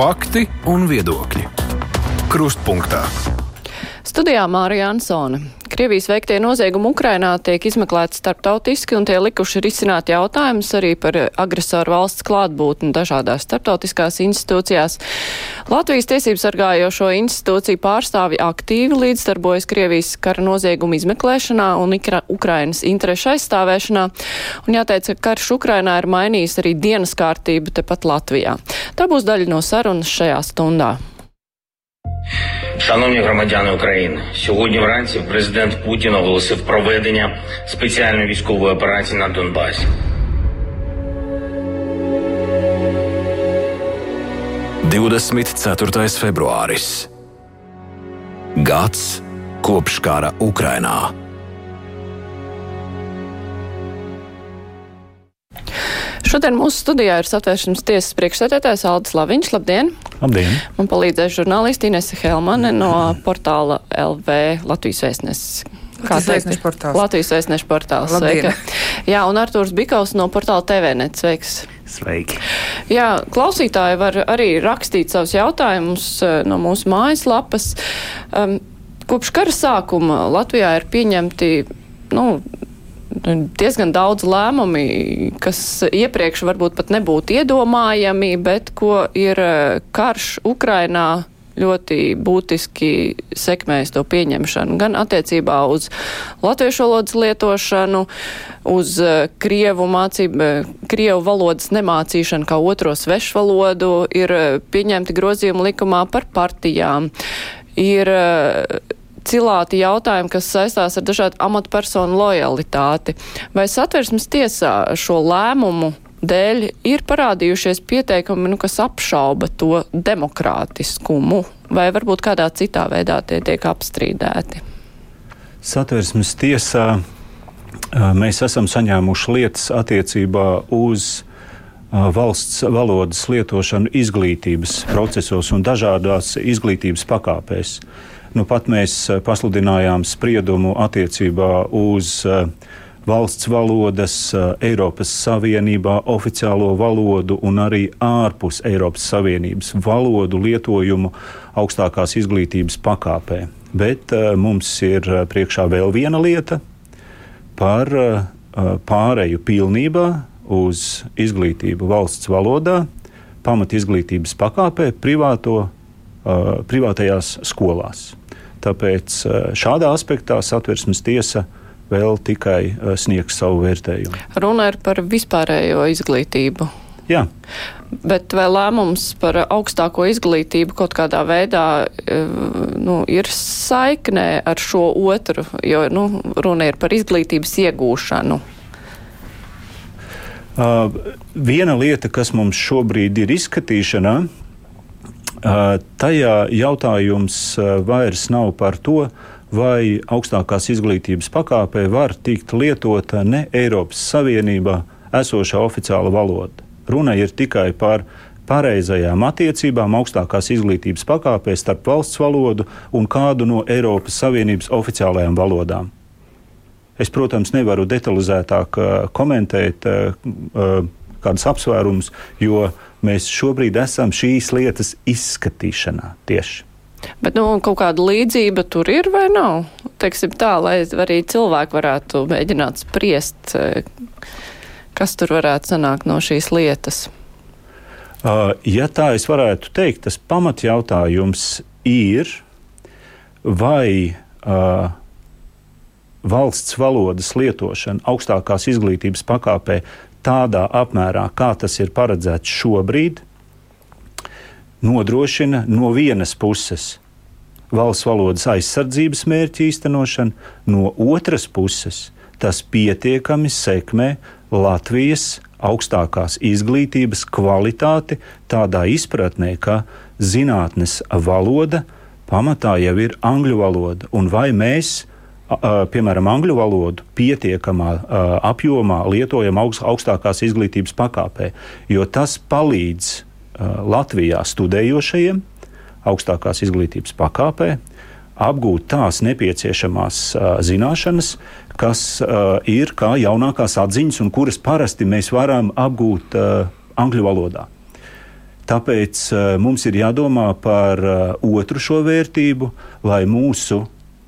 Fakti un viedokļi. Krustpunktā. Studijā Mārija Ansone. Krievijas veiktie noziegumi Ukrainā tiek izmeklēti starptautiski un tie likuši risināt jautājumus arī par agresoru valsts klātbūtni dažādās starptautiskās institūcijās. Latvijas tiesību sargājošo institūciju pārstāvi aktīvi līdzdarbojas Krievijas kara noziegumu izmeklēšanā un Ukrainas interešu aizstāvēšanā. Un jāteic, ka karš Ukrainā ir mainījis arī dienas kārtību tepat Latvijā. Tā būs daļa no sarunas šajā stundā. Шановні громадяни України, сьогодні вранці президент Путін оголосив проведення спеціальної військової операції на Донбасі. Divdesmit ceturtais februāris. Gads kopš kara Ukrainā. Šodien mūsu studijā ir satvēršanas tiesas priekšsēdētājs Aldis Laviņš. Labdien! Labdien! Man palīdzēs žurnālisti Inese Helmane no portāla LV Latvijas vēstneses. Kā teikt, portāls. Latvijas vēstneša portāls. Sveika. Jā, un Artūrs Bikaus no portāla TVNet. Sveiks! Sveiki! Jā, klausītāji var arī rakstīt savus jautājumus eh, no mūsu mājaslapas. Um, kopš kara sākuma Latvijā ir pieņemti nu, diezgan daudz lēmumi, kas iepriekš varbūt pat nebūtu iedomājami, bet ko ir eh, karš Ukrainā ļoti būtiski sekmējis to pieņemšanu. Gan attiecībā uz latviešu valodas lietošanu, uz eh, krievu mācību, eh, krievu valodas nemācīšanu kā otro svešu valodu, ir pieņemti grozījumi likumā par partijām. Ir cilāti jautājumi, kas saistās ar dažādu amatpersonu lojalitāti. Vai satversmes tiesā šo lēmumu dēļ ir parādījušies pieteikumi, nu, kas apšauba to demokrātiskumu, vai varbūt kādā citā veidā tie tiek apstrīdēti? Satversmes tiesā mēs esam saņēmuši lietas attiecībā uz valsts valodas lietošanu izglītības procesos un dažādās izglītības pakāpēs. Nu, pat mēs pasludinājām spriedumu attiecībā uz valsts valodas, Eiropas Savienībā oficiālo valodu un arī ārpus Eiropas Savienības valodu lietojumu augstākās izglītības pakāpē. Bet mums ir priekšā vēl viena lieta par pāreju pilnībā uz izglītību valsts valodā, pamat izglītības pakāpē, privāto, privātajās skolās. Tāpēc šādā aspektā satversmes tiesa vēl tikai sniegs savu vērtējumu. Runa ir par vispārējo izglītību. Jā. Bet vai lēmums par augstāko izglītību kaut kādā veidā nu, ir saiknē ar šo otru, jo nu, runa ir par izglītības iegūšanu? Uh, viena lieta, kas mums šobrīd ir izskatīšanā, Tajā jautājums vairs nav par to, vai augstākās izglītības pakāpē var tikt lietota ne Eiropas Savienībā esošā oficiāla valoda. Runa ir tikai par pareizajām attiecībām augstākās izglītības pakāpē starp valsts valodu un kādu no Eiropas Savienības oficiālajām valodām. Es, protams, nevaru detalizētāk komentēt kādus apsvērumus, jo mēs šobrīd esam šīs lietas izskatīšanā tieši. Bet nu, kaut kāda līdzība tur ir vai nav? Teiksim tā, lai arī cilvēki varētu mēģināt spriest, eh, kas tur varētu sanākt no šīs lietas. Uh, ja tā es varētu teikt, tas pamatjautājums ir, vai uh, valsts valodas lietošana augstākās izglītības pakāpē tādā apmērā, kā tas ir paredzēts šobrīd, nodrošina no vienas puses valsts valodas aizsardzības mērķu īstenošanu, no otras puses tas pietiekami sekmē Latvijas augstākās izglītības kvalitāti tādā izpratnē, ka zinātnes valoda pamatā jau ir angļu valoda, un vai mēs piemēram, angļu valodu pietiekamā apjomā lietojam augst, augstākās izglītības pakāpē, jo tas palīdz Latvijā studējošajiem augstākās izglītības pakāpē apgūt tās nepieciešamās zināšanas, kas ir kā jaunākās atziņas un kuras parasti mēs varam apgūt angļu valodā. Tāpēc mums ir jādomā par otru šo vērtību, lai mūsu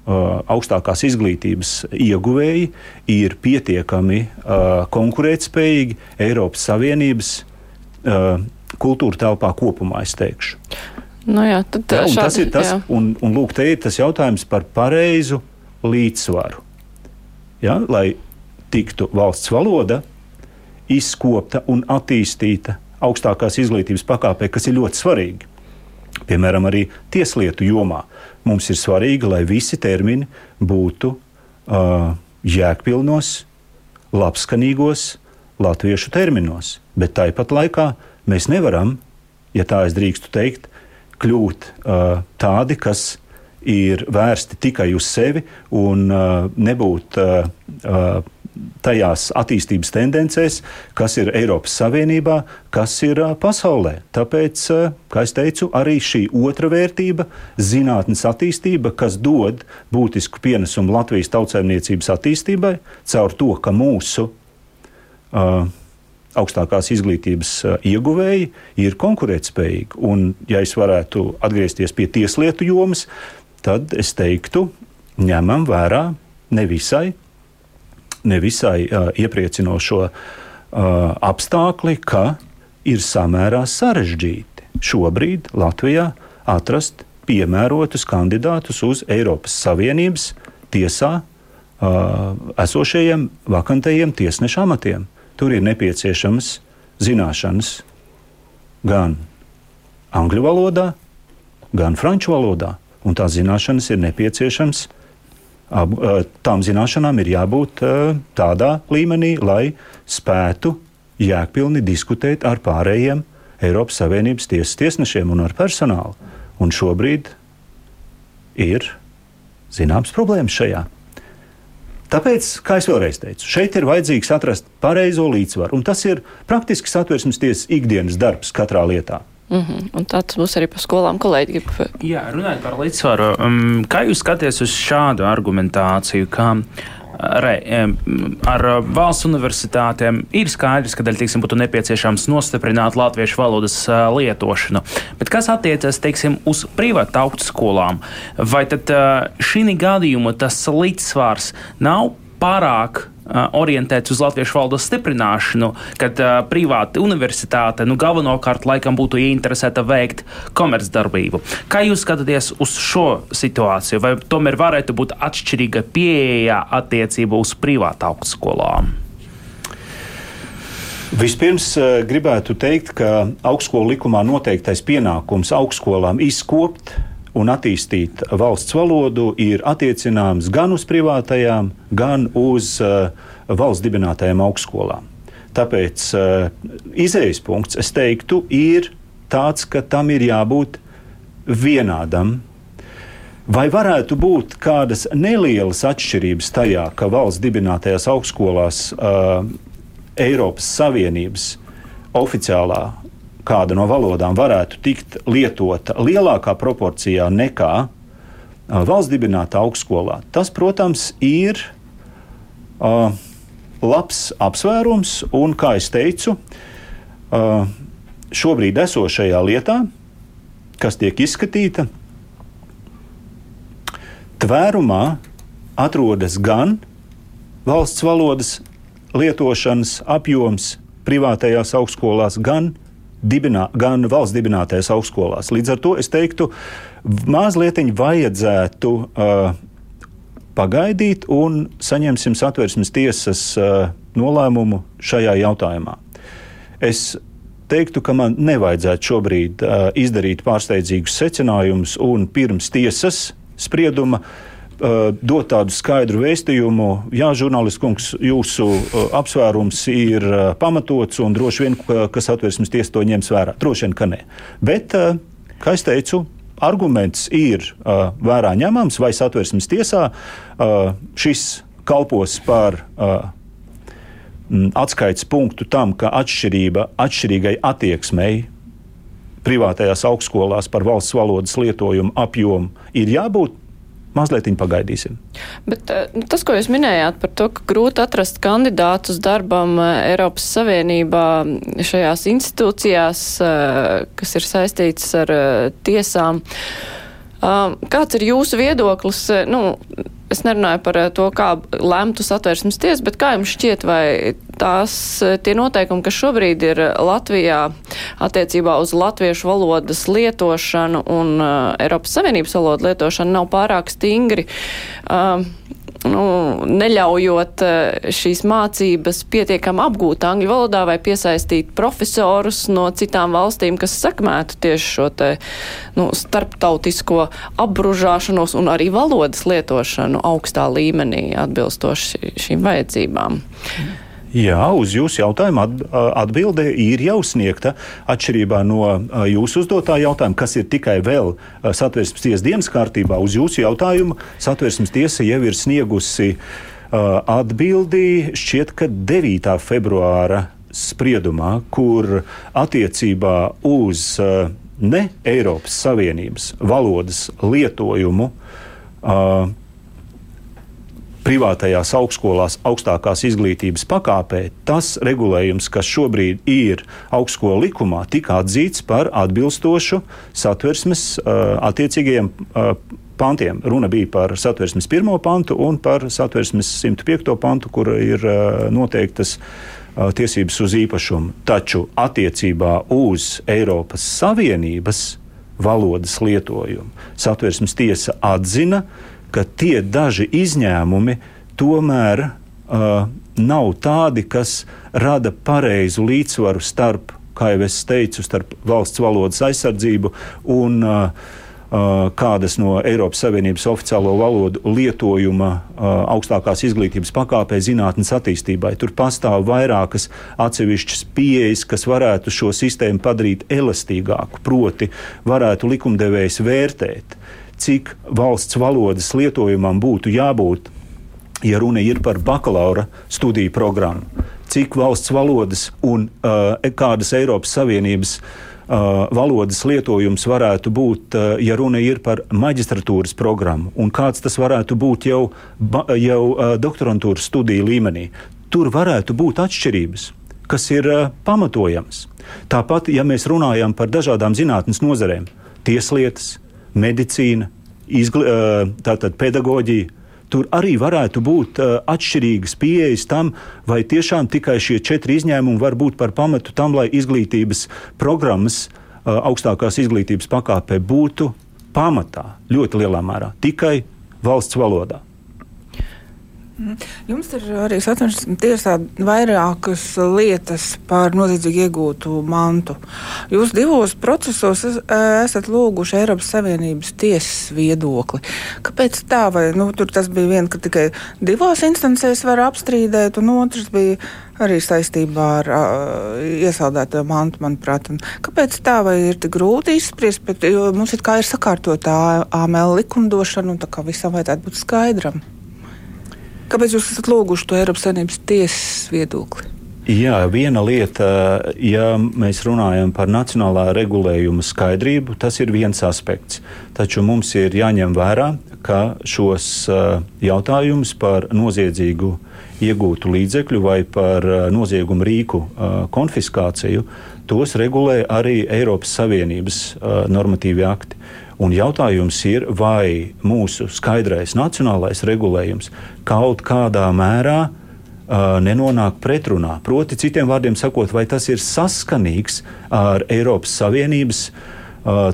augstākās izglītības ieguvēji ir pietiekami uh, konkurētspējīgi Eiropas Savienības uh, kultūra telpā kopumā, es teikšu. Nu jā, tad, un šādi, tas ir tas, jā. un, un lūk, te ir tas jautājums par pareizu līdzsvaru. Ja, lai tiktu valsts valoda izkopta un attīstīta augstākās izglītības pakāpē, kas ir ļoti svarīgi. Piemēram, arī tieslietu jomā mums ir svarīgi, lai visi termini būtu uh, jēgpilnos, labskanīgos latviešu terminos. Bet tāpat laikā mēs nevaram, ja tā es drīkstu teikt, kļūt uh, tādi, kas ir vērsti tikai uz sevi un uh, nebūt uh, uh, tajās attīstības tendencēs, kas ir Eiropas Savienībā, kas ir pasaulē. Tāpēc, kā jau teicu, arī šī otra vērtība, zinātnes attīstība, kas dod būtisku pienesumu Latvijas tautsēmniecības attīstībai, caur to, ka mūsu uh, augstākās izglītības ieguvēji ir konkurētspējīgi. Un, ja es varētu atgriezties pie tieslietu jomas, tad es teiktu, ņemam vērā nevisai, nevisai iepriecinošo apstākli, ka ir samērā sarežģīti šobrīd Latvijā atrast piemērotus kandidātus uz Eiropas Savienības tiesā esošajiem vakantajiem tiesneša amatiem. Tur ir nepieciešamas zināšanas gan angļu valodā, gan franču valodā. Un tās zināšanas ir nepieciešamas. Tām zināšanām ir jābūt tādā līmenī, lai spētu jēgpilni diskutēt ar pārējiem Eiropas Savienības tiesas tiesnešiem un ar personālu. Un šobrīd ir zināms problēmas šajā. Tāpēc, kā jau vēlreiz teicu, šeit ir vajadzīgs atrast pareizo līdzsvaru. Un tas ir praktiski satversmes tiesas ikdienas darbs katrā lietā. Mm -hmm. Un tāds būs arī par skolām. Kolēģi Jā, runājot par līdzsvaru, um, kā jūs skatāties uz šādu argumentāciju, ka re, em, ar uh, valsts universitātēm ir skaidrs, ka teiksim, būtu nepieciešams nostiprināt latviešu valodas uh, lietošanu. Bet kas attiecas teiksim, uz privātu augstskolām, vai tad uh, šī gadījumā tas līdzsvars nav pārāk uh, orientēts uz latviešu valodas stiprināšanu, kad uh, privāta universitāte nu, galvenokārt laikam būtu ieinteresēta veikt komercdarbību. Kā jūs skatāties uz šo situāciju? Vai tomēr varētu būt atšķirīga pieeja attiecībā uz privātu augstskolām? Vispirms gribētu teikt, ka augstskolu likumā noteiktais pienākums augstskolām izkopt un attīstīt valsts valodu ir attiecināms gan uz privātajām, gan uz uh, valsts dibinātajām augstskolām. Tāpēc uh, izējas punkts, es teiktu, ir tāds, ka tam ir jābūt vienādam. Vai varētu būt kādas nelielas atšķirības tajā, ka valsts dibinātajās augstskolās uh, Eiropas Savienības oficiālā kāda no valodām varētu tikt lietota lielākā proporcijā nekā valsts dibināta augstskolā. Tas, protams, ir uh, labs apsvērums, un, kā jau teicu, uh, šobrīd esošajā lietā, kas tiek izskatīta, tvērumā atrodas gan valsts valodas lietošanas apjoms privātajās augstskolās, gan dibinā, gan valsts dibinātajās augstskolās. Līdz ar to es teiktu, mazliet vajadzētu uh, pagaidīt un saņemsim satversmes tiesas uh, nolēmumu šajā jautājumā. Es teiktu, ka man nevajadzētu šobrīd uh, izdarīt pārsteidzīgus secinājumus un pirms tiesas sprieduma uh, dot tādu skaidru vēstījumu, jā, žurnālists kungs, jūsu uh, apsvērums ir uh, pamatots un droši vien, ka, kas atversmes tiesa to ņems vērā. Droši vien, ka nē. Bet, uh, kā es teicu, arguments ir uh, vērā ņemams vai satversmes tiesā. Uh, šis kalpos par uh, atskaites punktu tam, ka atšķirība, atšķirīgai attieksmei privātajās augstskolās par valsts valodas lietojumu apjomu ir jābūt mazliet pagaidīsim. Bet nu, tas, ko jūs minējāt par to, ka grūti atrast kandidātus darbam Eiropas Savienībā šajās institūcijās, kas ir saistītas ar tiesām, kāds ir jūsu viedoklis? Nu, Es nerunāju par eh, to, kā lemtu satversmes tiesa, bet kā jums šķiet, vai tās eh, tie noteikumi, kas šobrīd ir Latvijā attiecībā uz latviešu valodas lietošanu un uh, Eiropas Savienības valodu lietošanu, nav pārāk stingri? Uh, nu, neļaujot eh, šīs mācības pietiekami apgūt angļu valodā vai piesaistīt profesorus no citām valstīm, kas sakmētu tieši šo te nu, starptautisko apbružāšanos un arī valodas lietošanu augstā līmenī atbilstoši šīm vajadzībām. Mm. Jā, uz jūsu jautājumu atbilde ir jau sniegta. Atšķirībā no jūsu uzdotā jautājuma, kas ir tikai vēl satversmes tiesas dienas kārtībā, uz jūsu jautājumu satversmes tiesa jau ir sniegusi atbildi šķiet, ka 9. februāra spriedumā, kur attiecībā uz ne Eiropas Savienības valodas lietojumu uh, privātajās augstskolās augstākās izglītības pakāpē, tas regulējums, kas šobrīd ir augstskolu likumā, tika atzīts par atbilstošu satversmes uh, attiecīgajiem uh, pantiem. Runa bija par satversmes pirmo pantu un par satversmes 105. pantu, kur ir uh, noteiktas uh, tiesības uz īpašumu. Taču attiecībā uz Eiropas Savienības valodas lietojumu satversmes tiesa atzina, ka tie daži izņēmumi tomēr uh, nav tādi, kas rada pareizu līdzsvaru starp, kā jau es teicu, starp valsts valodas aizsardzību un uh, kādas no Eiropas Savienības oficiālo valodu lietojuma augstākās izglītības pakāpē zinātnes attīstībai. Tur pastāv vairākas atsevišķas pieejas, kas varētu šo sistēmu padarīt elastīgāku, proti, varētu likumdevējs vērtēt cik valsts valodas lietojumam būtu jābūt, ja runa ir par bakalaura studiju programmu, cik valsts valodas un uh, kādas Eiropas Savienības uh, valodas lietojums varētu būt, uh, ja runa ir par maģistratūras programmu, un kāds tas varētu būt jau, ba, jau uh, doktorantūras studiju līmenī. Tur varētu būt atšķirības, kas ir uh, pamatojamas. Tāpat, ja mēs runājam par dažādām zinātnes nozarēm, tieslietas, medicīna, izgl, tātad pedagoģija. Tur arī varētu būt uh, atšķirīgas pieejas tam, vai tiešām tikai šie četri izņēmumi var būt par pamatu tam, lai izglītības programmas uh, augstākās izglītības pakāpē būtu pamatā ļoti lielā mērā tikai valsts valodā. Mhm. Jums ir arī satversmes tiesā vairākas lietas par noziedzīgi iegūtu mantu. Jūs divos procesos esat lūguši Eiropas Savienības tiesas viedokli. Kāpēc tā? Vai, nu, tur tas bija viens, ka tikai divās instancēs var apstrīdēt, un otrs bija arī saistībā ar uh, iesaldēto mantu, manuprāt. Un kāpēc tā vai ir tik grūti izspriest, bet mums ir kā ir sakārtotā AML likumdošana, un tā kā visam vajadzētu būt skaidram. Kāpēc jūs esat lūguši to Eiropas Savienības tiesas viedokli? Jā, viena lieta, ja mēs runājam par nacionālā regulējuma skaidrību, tas ir viens aspekts. Taču mums ir jāņem vērā, ka šos jautājumus par noziedzīgu iegūtu līdzekļu vai par noziegumu rīku konfiskāciju, tos regulē arī Eiropas Savienības normatīvi akti. Un jautājums ir, vai mūsu skaidrais nacionālais regulējums kaut kādā mērā nenonāk pretrunā. Proti, citiem vārdiem sakot, vai tas ir saskanīgs ar Eiropas Savienības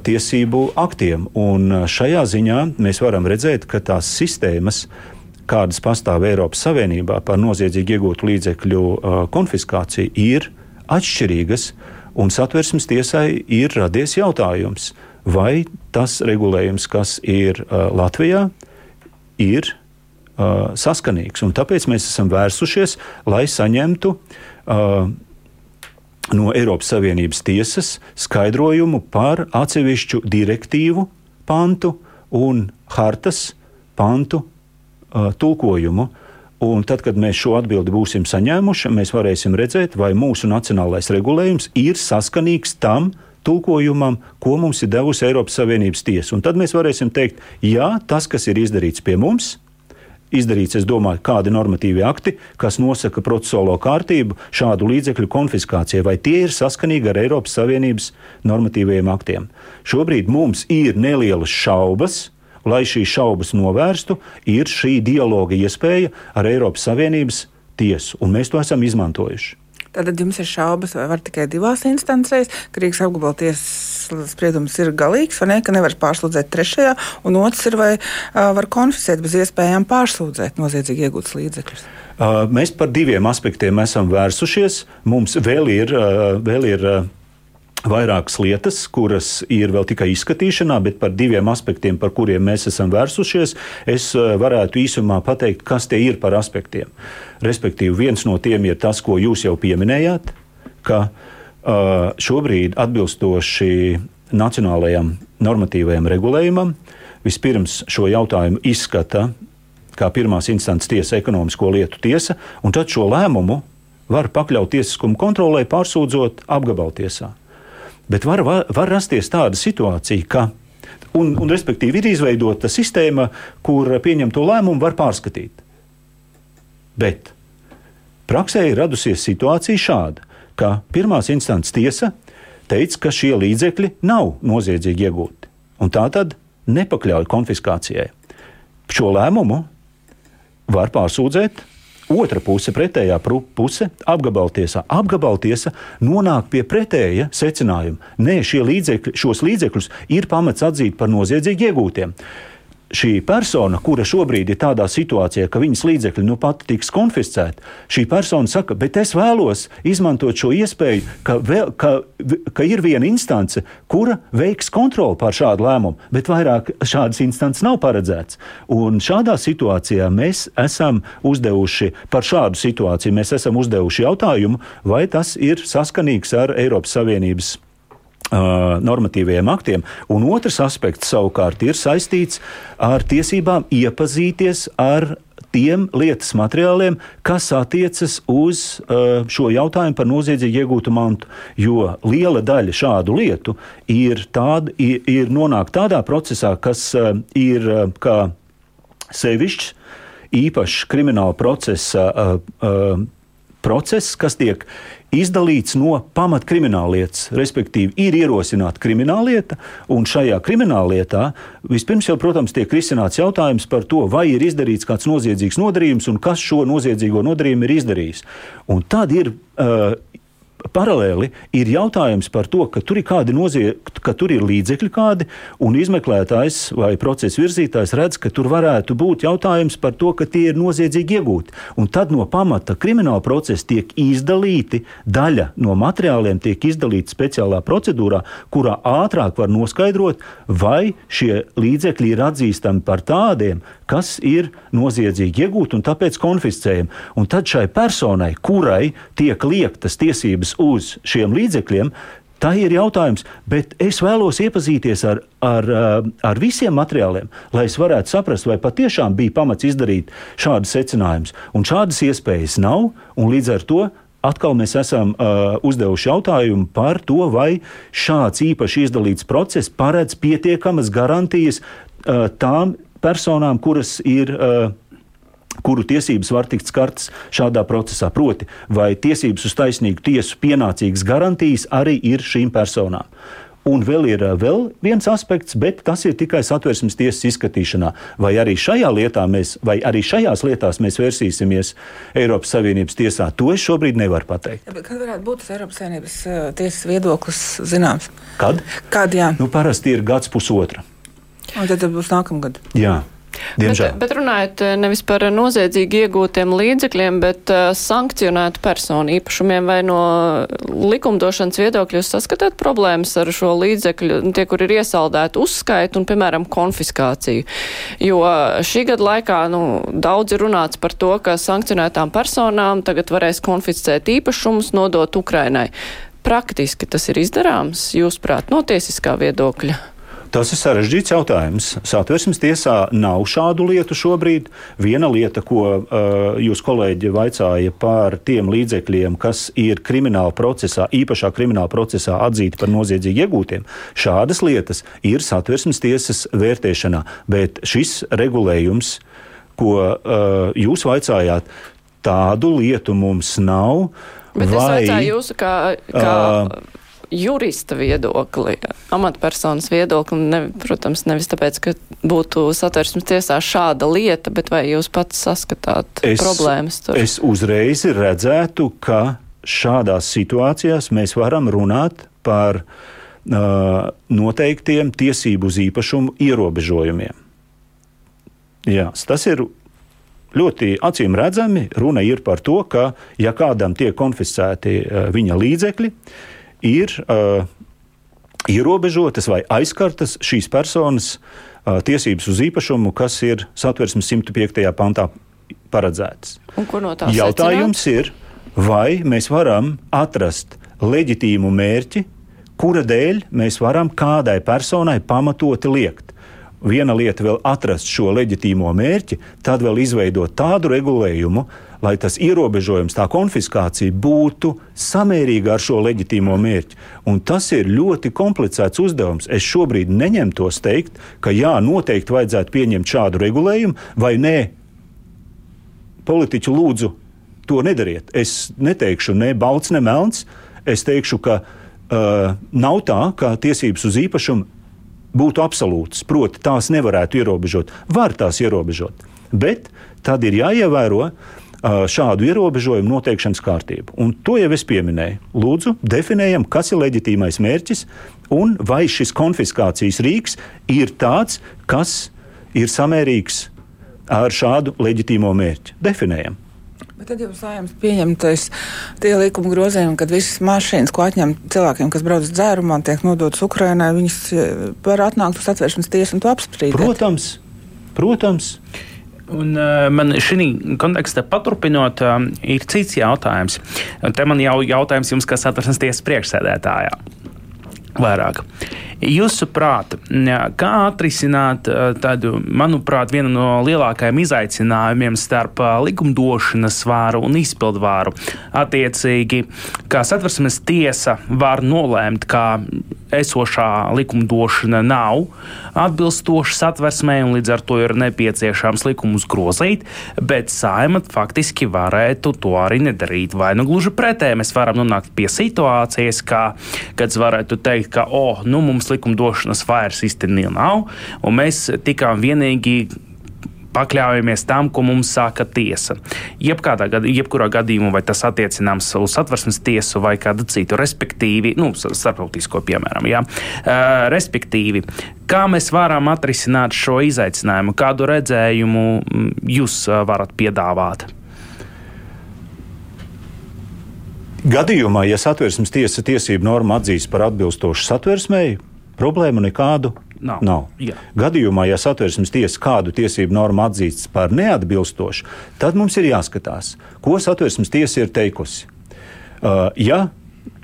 tiesību aktiem. Un šajā ziņā mēs varam redzēt, ka tās sistēmas, kādas pastāv Eiropas Savienībā par noziedzīgi iegūtu līdzekļu konfiskāciju, ir atšķirīgas. Un satversmes tiesai ir radies jautājums, uh, vai tas regulējums, kas ir uh, Latvijā, ir uh, saskanīgs. Un tāpēc mēs esam vērsušies, lai saņemtu uh, no Eiropas Savienības tiesas skaidrojumu par atsevišķu direktīvu pantu un hartas pantu uh, tulkojumu. Un tad, kad mēs šo atbildi būsim saņēmuši, mēs varēsim redzēt, vai mūsu nacionālais regulējums ir saskanīgs tam, tulkojumam, ko mums ir devusi Eiropas Savienības tiesa. Un tad mēs varēsim teikt, jā, tas, kas ir izdarīts pie mums, izdarīts, es domāju, kādi normatīvi akti, kas nosaka procesuālo kārtību šādu līdzekļu konfiskācijai, vai tie ir saskanīgi ar Eiropas Savienības normatīvajiem aktiem. Šobrīd mums ir nelielas šaubas. Lai šīs šaubas novērstu, ir šī dialoga iespēja ar Eiropas Savienības tiesu, un mēs to esam izmantojuši. Tad jums ir šaubas, vai var tikai divās instancēs, Rīgas apgabaltiesas spriedums ir galīgs, vai ne, ka nevar pārsūdzēt trešajā, un otrs ir, vai uh, var konfiscēt bez iespējām pārsūdzēt noziedzīgi iegūtus līdzekļus. Uh, mēs par diviem aspektiem esam vērsušies. Mums vēl ir, uh, vēl ir uh, vairākas lietas, kuras ir vēl tikai izskatīšanā, bet par diviem aspektiem, par kuriem mēs esam vērsušies, es eh, varētu īsumā pateikt, kas tie ir par aspektiem. Respektīvi, viens no tiem ir tas, ko jūs jau pieminējāt, ka uh, šobrīd atbilstoši nacionālajam normatīvajam regulējumam vispirms šo jautājumu izskata kā pirmās instances tiesa, ekonomisko lietu tiesa, un tad šo lēmumu var pakļaut tiesiskumu kontrolē, pārsūdzot apgabaltiesā. Bet var, var, var rasties tāda situācija, ka, un, un respektīvi, ir izveidota sistēma, kur pieņemto lēmumu var pārskatīt. Bet praksē ir radusies situācija šāda, ka pirmās instances tiesa teica, ka šie līdzekļi nav noziedzīgi iegūti, un tā tad nepakļauj konfiskācijai. Šo lēmumu var pārsūdzēt Otra puse, pretējā puse, apgabaltiesā. Apgabaltiesa nonāk pie pretēja secinājuma. Nē, līdzekļi, šos līdzekļus ir pamats atzīt par noziedzīgi iegūtiem šī persona, kura šobrīd ir tādā situācijā, ka viņas līdzekļi nu pat tiks konfiscēti, šī persona saka, bet es vēlos izmantot šo iespēju, ka, vēl, ka, ka ir viena instance, kura veiks kontroli pār šādu lēmumu, bet vairāk šādas instances nav paredzēts. Un šādā situācijā mēs esam uzdevuši par šādu situāciju, mēs esam uzdevuši jautājumu, vai tas ir saskanīgs ar Eiropas Savienības normatīviem aktiem, un otrs aspekts savukārt ir saistīts ar tiesībām iepazīties ar tiem lietas materiāliem, kas attiecas uz šo jautājumu par noziedzīgi iegūtu mantu. Jo liela daļa šādu lietu ir, tāda, ir, ir nonākt tādā procesā, kas ir kā sevišķs, īpašs krimināla procesa. Process, kas tiek izdalīts no pamatkrimināllietas, respektīvi, ir ierosināta krimināllieta, un šajā krimināllietā vispirms jau, protams, tiek risināts jautājums par to, vai ir izdarīts kāds noziedzīgs nodarījums un kas šo noziedzīgo nodarījumu ir izdarījis. Un tad ir uh, paralēli ir jautājums par to, ka tur ir kādi noziegumi, ka tur ir līdzekļi kādi, un izmeklētājs vai procesa virzītājs redz, ka tur varētu būt jautājums par to, ka tie ir noziedzīgi iegūti. Un tad no pamata krimināla procesa tiek izdalīti daļa no materiāliem, tiek izdalīta speciālā procedūrā, kurā ātrāk var noskaidrot, vai šie līdzekļi ir atzīstami par tādiem, kas ir noziedzīgi iegūti un tāpēc konfiscējami. Un tad šai personai, kurai tiek liektas tiesības uz šiem līdzekļiem, Tā ir jautājums, bet es vēlos iepazīties ar, ar, ar visiem materiāliem, lai es varētu saprast, vai patiešām bija pamats izdarīt šādus secinājumus. Un šādas iespējas nav, un līdz ar to atkal mēs esam uh, uzdevuši jautājumu par to, vai šāds īpaši izdalīts process paredz pietiekamas garantijas uh, tām personām, kuras ir. Uh, kuru tiesības var tikt skartas šādā procesā. Proti, vai tiesības uz taisnīgu tiesu pienācīgas garantijas arī ir šīm personām. Un vēl ir uh, vēl viens aspekts, bet tas ir tikai satversmes tiesas izskatīšanā. Vai arī šajā lietā mēs, vai arī šajās lietās mēs vērsīsimies Eiropas Savienības tiesā, to es šobrīd nevaru pateikt. Ja, kad varētu būt tas Eiropas Savienības uh, tiesas viedoklis zināms? Kad? Kad jā? Nu, parasti ir gads pusotra. Un tad būs nākamgad. Jā. Diemžēl. Bet, bet runājot eh, nevis par noziedzīgi iegūtiem līdzekļiem, bet uh, sankcionētu personu īpašumiem vai no likumdošanas viedokļa jūs saskatāt problēmas ar šo līdzekļu, tie, kur ir iesaldēti uzskaitu un, piemēram, konfiskāciju. Jo šī gada laikā nu, daudz ir runāts par to, ka sankcionētām personām tagad varēs konfiscēt īpašumus, nodot Ukrainai. Praktiski tas ir izdarāms, jūsuprāt, no tiesiskā viedokļa? Tas ir sarežģīts jautājums. Satversmes tiesā nav šādu lietu šobrīd. Viena lieta, ko uh, jūs kolēģi vaicāja par tiem līdzekļiem, kas ir krimināla procesā, īpašā krimināla procesā atzīti par noziedzīgi iegūtiem, šādas lietas ir satversmes tiesas vērtēšanā. Bet šis regulējums, ko uh, jūs vaicājāt, tādu lietu mums nav. Bet vai, es vaicāju jūsu kā. kā... Uh, jurista viedokli, amatpersonas viedokli, ne, protams, nevis tāpēc, ka būtu satversmes tiesā šāda lieta, bet vai jūs pats saskatāt es, problēmas tur? Es uzreiz redzētu, ka šādās situācijās mēs varam runāt par uh, noteiktiem tiesību uz īpašumu ierobežojumiem. Jā, tas ir ļoti acīm redzami. Runa ir par to, ka, ja kādam tiek konfiscēti viņa līdzekļi, uh, ir uh, ierobežotas vai aizkartas šīs personas uh, tiesības uz īpašumu, kas ir satversmes 105. pantā paredzētas. No Jautājums secināt? ir, vai mēs varam atrast leģitīmu mērķi, kura dēļ mēs varam kādai personai pamatoti liekt. Viena lieta vēl atrast šo leģitīmo mērķi, tad vēl izveidot tādu regulējumu, lai tas ierobežojums, tā konfiskācija būtu samērīga ar šo leģitīmo mērķi. Un tas ir ļoti komplicēts uzdevums. Es šobrīd neņemtos teikt, ka jā, noteikti vajadzētu pieņemt šādu regulējumu, vai nē, politiķi lūdzu to nedariet. Es neteikšu ne balts, ne melns. Es teikšu, ka uh, nav tā, ka tiesības uz īpašumu būtu absolūtas, proti, tās nevarētu ierobežot. Var tās ierobežot, bet tad ir jāievēro šādu ierobežojumu noteikšanas kārtību. Un to jau es pieminēju. Lūdzu, definējam, kas ir leģitīmais mērķis un vai šis konfiskācijas rīks ir tāds, kas ir samērīgs ar šādu leģitīmo mērķi. Definējam. Bet tad jums lēmums pieņemtais tie likuma grozījumi, kad visas mašīnas, ko atņem cilvēkiem, kas brauc dzērumā, tiek nodotas Ukrainai, viņas var atnākt uz atvēršanas tiesu un to apspriest. Protams, protams. Un, uh, man šī kontekstā paturpinot, uh, ir cits jautājums. Te man jau jautājums jums, kas atversmes tiesas priekšsēdētājā. Vairāk. Jūsuprāt, kā atrisināt tādu, manuprāt, vienu no lielākajiem izaicinājumiem starp likumdošanas vāru un izpildvāru? Attiecīgi, kā satversmes tiesa var nolēmt, ka esošā likumdošana nav atbilstoša satversmē, un līdz ar to ir nepieciešams likumus grozīt, bet saima faktiski varētu to arī nedarīt. Vai nu gluži pretēji mēs varam nonākt pie situācijas, kā, kad varētu teikt, ka, oh, nu mums likumdošanas vairs īstenībā nav, un mēs un vienīgi pakļaujamies tam, ko mums saka tiesa. Jebkādā jebkurā gadījumā, vai tas attiecināms uz satversmes tiesu vai kādu citu, respektīvi, nu, starptautisko piemēram, jā. Uh, respektīvi, kā mēs varam atrisināt šo izaicinājumu, kādu redzējumu jūs varat piedāvāt? Gadījumā, ja satversmes tiesa tiesību normu atzīs par atbilstošu satversmēji, problēmu nekādu Nav. Nav. Jā. Gadījumā, ja satversmes tiesa kādu tiesību normu atzīst par neatbilstošu, tad mums ir jāskatās, ko satversmes tiesa ir teikusi. Uh, ja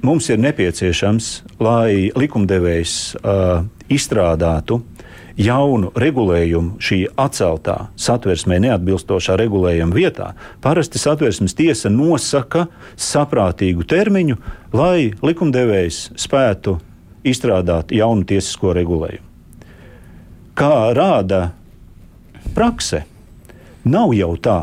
mums ir nepieciešams, lai likumdevējs uh, izstrādātu jaunu regulējumu šī atceltā satversmē neatbilstošā regulējuma vietā, parasti satversmes tiesa nosaka saprātīgu termiņu, lai likumdevējs spētu izstrādāt jaunu tiesisko regulējumu. Kā rāda prakse, nav jau tā,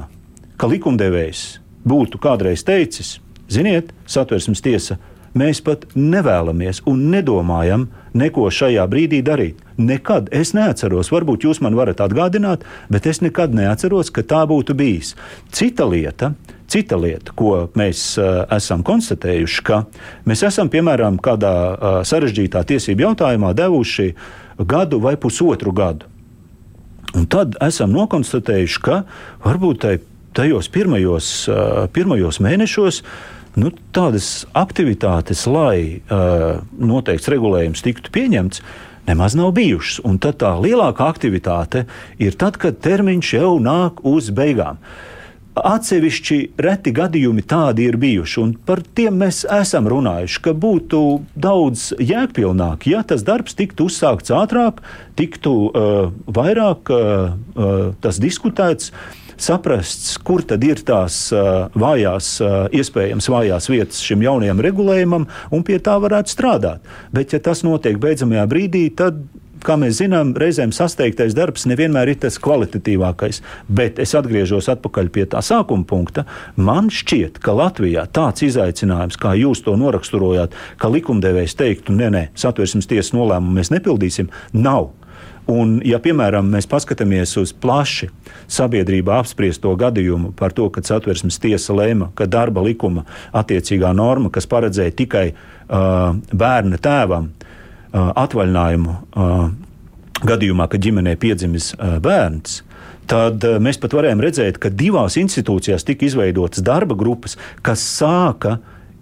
ka likumdevējs būtu kādreiz teicis, ziniet, satversmes tiesa, mēs pat nevēlamies un nedomājam neko šajā brīdī darīt. Nekad es neatceros, varbūt jūs man varat atgādināt, bet es nekad neatceros, ka tā būtu bijis. Cita lieta, cita lieta ko mēs uh, esam konstatējuši, ka mēs esam piemēram kādā uh, sarežģītā tiesību jautājumā devuši uh, gadu vai pusotru gadu. Un tad esam nokonstatējuši, ka varbūt tajos pirmajos, pirmajos mēnešos nu, tādas aktivitātes, lai uh, noteikts regulējums tiktu pieņemts, nemaz nav bijušas. Un tad tā lielākā aktivitāte ir tad, kad termiņš jau nāk uz beigām. Atsevišķi reti gadījumi tādi ir bijuši, un par tiem mēs esam runājuši, ka būtu daudz jēgpilnāk, ja tas darbs tiktu uzsākts ātrāk, tiktu uh, vairāk uh, uh, tas diskutēts. Saprasts, kur tad ir tās vājās, iespējams, vājās vietas šim jaunajam regulējumam, un pie tā varētu strādāt. Bet, ja tas notiek beidzamajā brīdī, tad kā mēs zinām, reizēm sasteigtais darbs nevienmēr ir tas kvalitatīvākais. Bet es atgriežos atpakaļ pie tā sākuma punkta. Man šķiet, ka Latvijā tāds izaicinājums, kā jūs to noraksturojāt, ka likumdevējs teiktu, nē, nē, satversmes tiesas nolēmumu mēs nepildīsim, nav. Un, ja, piemēram, mēs paskatāmies uz plaši sabiedrībā apspriesto gadījumu par to, ka satversmes tiesa lēma, ka darba likuma attiecīgā norma, kas paredzēja tikai uh, bērna tēvam, uh, atvaļinājumu gadījumā, kad ģimenē piedzimis bērns, tad mēs pat varējām redzēt, ka divās institūcijās tika izveidotas darba grupas, kas sāka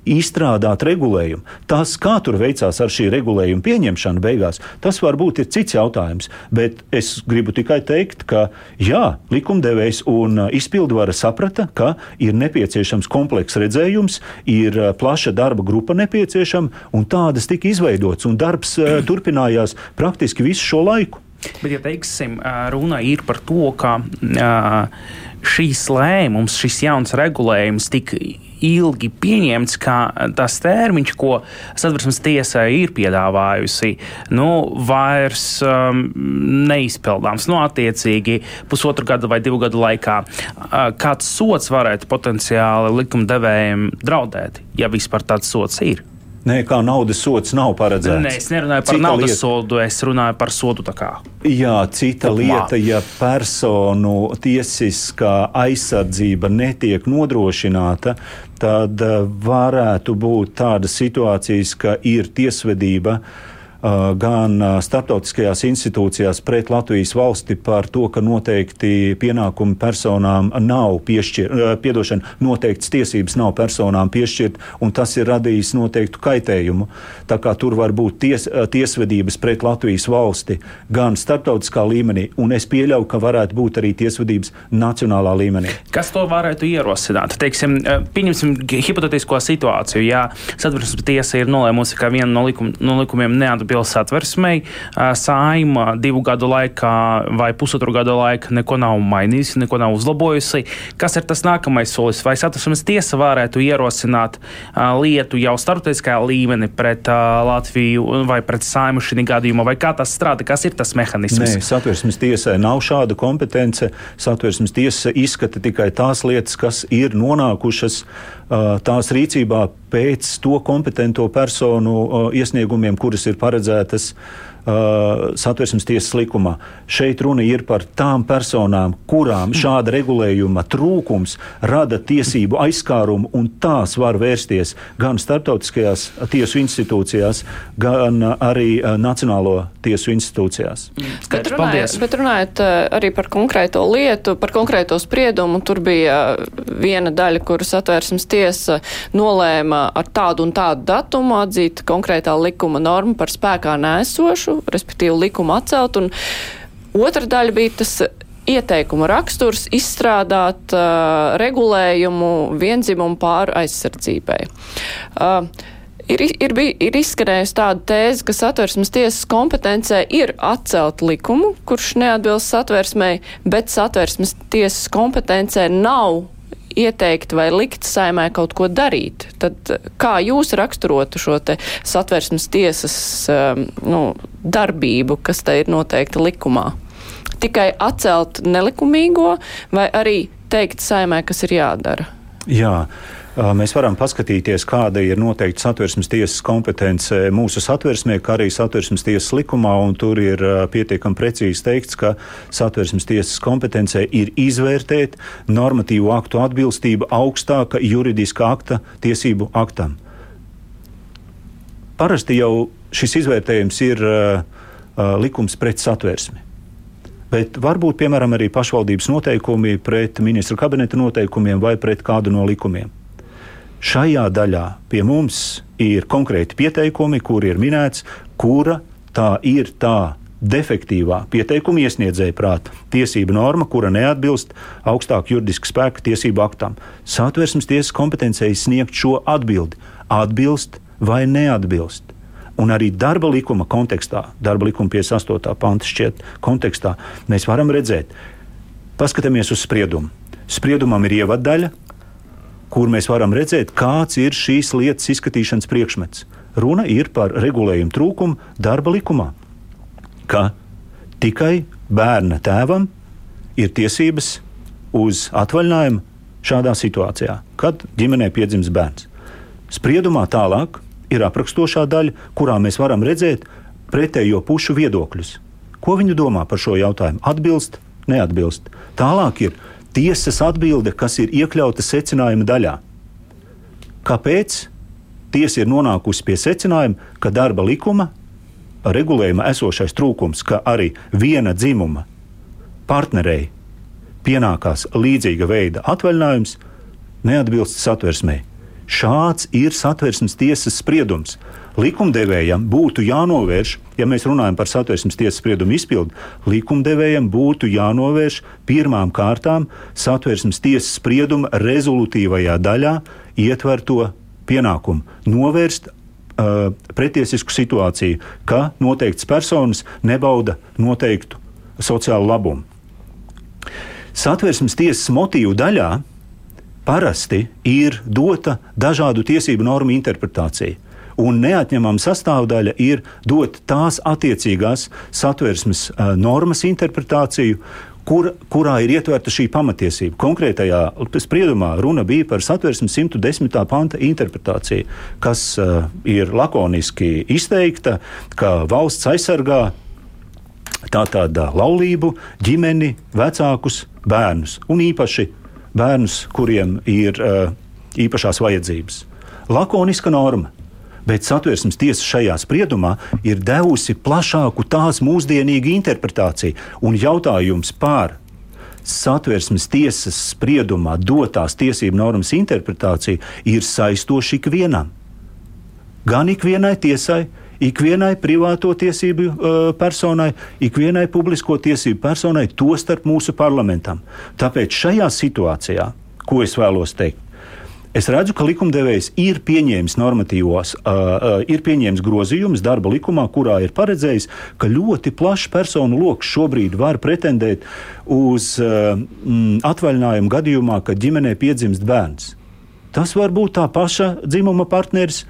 izstrādāt regulējumu. Tas, kā tur veicās ar šī regulējuma pieņemšanu beigās, tas varbūt ir cits jautājums. Bet es gribu tikai teikt, ka jā, likumdevējs un izpildvara saprata, ka ir nepieciešams komplekss redzējums, ir plaša darba grupa nepieciešama, un tādas tika izveidotas, un darbs turpinājās praktiski visu šo laiku. Bet, ja teiksim, runa ir par to, ka šīs lēmums, šis jauns regulējums tika ilgi pieņemts, ka tas termiņš, ko satversmes tiesa ir piedāvājusi, nu, vairs um, neizpildāms. Nu, attiecīgi, pusotru gadu vai divu gadu laikā uh, kāds sots varētu potenciāli likumdevējiem draudēt, ja vispār tāds sots ir. Nē, kā naudas sots nav paredzēts. Nē, es nerunāju par cita naudas lieta. sodu, es runāju par sodu. Jā, cita Kopumā. lieta, ja personu tiesiskā aizsardzība netiek nodrošināta, tad eh, varētu būt tādas situācijas, ka ir tiesvedība gan starptautiskajās institūcijās pret Latvijas valsti par to, ka noteikti pienākumi personām nav piešķirt, uh, piedošana, noteikts tiesības nav personām piešķirt, un tas ir radījis noteiktu kaitējumu. Tā kā tur var būt ties, tiesvedības pret Latvijas valsti gan starptautiskā līmenī, un es pieļauju, ka varētu būt arī tiesvedības nacionālā līmenī. Kas to varētu ierosināt? Teiksim, pieņemsim hipotētisko situāciju. Ja satversmes tiesa ir nolēmusi, ka viena no, likum, no likumiem neatbilst pils satversmei. Saima divu gadu laikā vai pusotru gadu laikā neko nav mainījusi, neko nav uzlabojusi. Kas ir tas nākamais solis? Vai satversmes tiesa varētu ierosināt lietu jau starptautiskajā līmenī pret Latviju vai pret Saimu šī gadījumā, vai kā tas strādā, kas ir tas mehānisms? Nē, satversmes tiesai nav šāda kompetence. Satversmes tiesa izskata tikai tās lietas, kas ir nonākušas tās rīcībā pēc to kompetento personu iesniegumiem, kuras ir paredzētas uh, satversmes tiesas likumā. Šeit runa ir par tām personām, kurām šāda regulējuma trūkums rada tiesību aizskārumu, un tās var vērsties gan starptautiskajās tiesu institūcijās, gan arī uh, Nacionālo tiesu institūcijās. Bet runājot, bet runājot uh, arī par konkrēto lietu, par konkrēto spriedumu, tur bija viena daļa, kuras atvērsmes tiesa nolēma ar tādu un tādu datumu atzīt konkrētā likuma normu par spēkā nēsošu, respektīvi likumu atcelt. Un otra daļa bija tas ieteikuma raksturs izstrādāt uh, regulējumu vienzimumu pāru aizsardzībai. Uh, ir, ir, bij, ir izskanējusi tāda tēze, ka satversmes tiesas kompetencē ir atcelt likumu, kurš neatbilst satversmei, bet satversmes tiesas kompetencē nav ieteikt vai likt saimē kaut ko darīt. Tad kā jūs raksturotu šo te satversmes tiesas um, nu, darbību, kas te ir noteikta likumā? Tikai atcelt nelikumīgo vai arī teikt saimē, kas ir jādara? Jā. Mēs varam paskatīties, kāda ir noteikti satversmes tiesas kompetence mūsu satversmē, kā arī satversmes tiesas likumā, un tur ir pietiekami precīzi teikts, ka satversmes tiesas kompetencē ir izvērtēt normatīvu aktu atbilstību augstāka juridiska akta tiesību aktam. Parasti jau šis izvērtējums ir uh, likums pret satversmi. Bet varbūt, piemēram, arī pašvaldības noteikumi pret ministra kabineta noteikumiem vai pret kādu no likumiem. Šajā daļā pie mums ir konkrēti pieteikumi, kur ir minēts, kura tā ir tā defektīvā pieteikuma iesniedzēja prāta tiesība norma, kura neatbilst augstāku juridisku spēku tiesību aktam. Satversmes tiesas kompetencijai sniegt šo atbildi - atbilst vai neatbilst. Un arī darba likuma kontekstā, darba likuma 58. panta šķiet kontekstā, mēs varam redzēt, paskatāmies uz spriedumu. Spriedumam ir ievadaļa, kur mēs varam redzēt, kāds ir šīs lietas izskatīšanas priekšmets. Runa ir par regulējumu trūkumu darba likumā ka tikai bērna tēvam ir tiesības uz atvaļinājumu šādā situācijā, kad ģimenē piedzimst bērns. Spriedumā tālāk ir aprakstošā daļa, kurā mēs varam redzēt pretējo pušu viedokļus. Ko viņi domā par šo jautājumu? Atbilst, neatbilst. Tālāk ir tiesas atbilde, kas ir iekļauta secinājuma daļā. Kāpēc tiesa ir nonākusi pie secinājuma, ka darba likuma regulējuma esošais trūkums, ka arī viena dzimuma partnerei pienākās līdzīga veida atvaļinājums, neatbilst satversmei. Šāds ir satversmes tiesas spriedums. Likumdevējam būtu jānovērš, ja mēs runājam par satversmes tiesas spriedumu izpildi, likumdevējam būtu jānovērš pirmām kārtām satversmes tiesas sprieduma rezolutīvajā daļā ietverto pienākumu novērst uh, pretiesisku situāciju, ka noteikts personas nebauda noteiktu sociālu labumu. Satversmes tiesas motīvu daļā parasti ir dota dažādu tiesību normu interpretācija. Un neatņemama sastāvdaļa ir dot tās attiecīgās satversmes normas interpretāciju, kur, kurā ir ietverta šī pamatiesība. Konkrētajā spriedumā runa bija par satversmes 110. panta interpretāciju, kas uh, ir lakoniski izteikta, ka valsts aizsargā tātad laulību, ģimeni, vecākus, bērnus un īpaši bērnus, kuriem ir uh, īpašās vajadzības. Lakoniska norma bet satversmes tiesa šajā spriedumā ir devusi plašāku tās mūsdienīgu interpretāciju. Un jautājums par satversmes tiesas spriedumā dotās tiesību normas interpretāciju ir saistoši ikvienam. Gan ikvienai tiesai, ikvienai privāto tiesību uh, personai, ikvienai publisko tiesību personai, tostarp mūsu parlamentam. Tāpēc šajā situācijā, ko es vēlos teikt, Es redzu, ka likumdevējs ir pieņēmis normatīvos, uh, uh, ir pieņēmis grozījumus darba likumā, kurā ir paredzējis, ka ļoti plašs personu lokus šobrīd var pretendēt uz uh, mm, atvaļinājumu gadījumā, kad ģimenē piedzimst bērns. Tas var būt tā paša dzimuma partneris.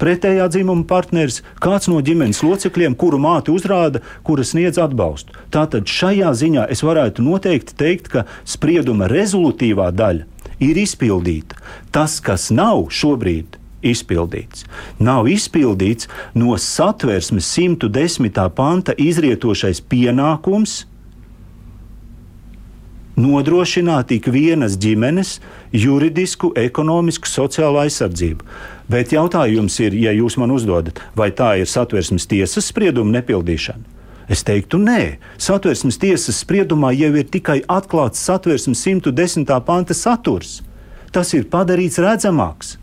Pretējā dzimuma partneris, kāds no ģimenes locekļiem, kuru māte uzrāda, kura sniedz atbalstu. Tātad šajā ziņā es varētu noteikti teikt, ka sprieduma rezultīvā daļa ir izpildīta. Tas, kas nav šobrīd izpildīts, nav izpildīts no satversmes 110. panta izrietošais pienākums nodrošināt ikvienas ģimenes juridisku, ekonomisku, sociālu aizsardzību. Bet jautājums ir, ja jūs man uzdodat, vai tā ir satversmes tiesas sprieduma nepildīšana? Es teiktu, nē, satversmes tiesas spriedumā jau ir tikai atklāts satversmes 110. panta saturs. Tas ir padarīts redzamāks.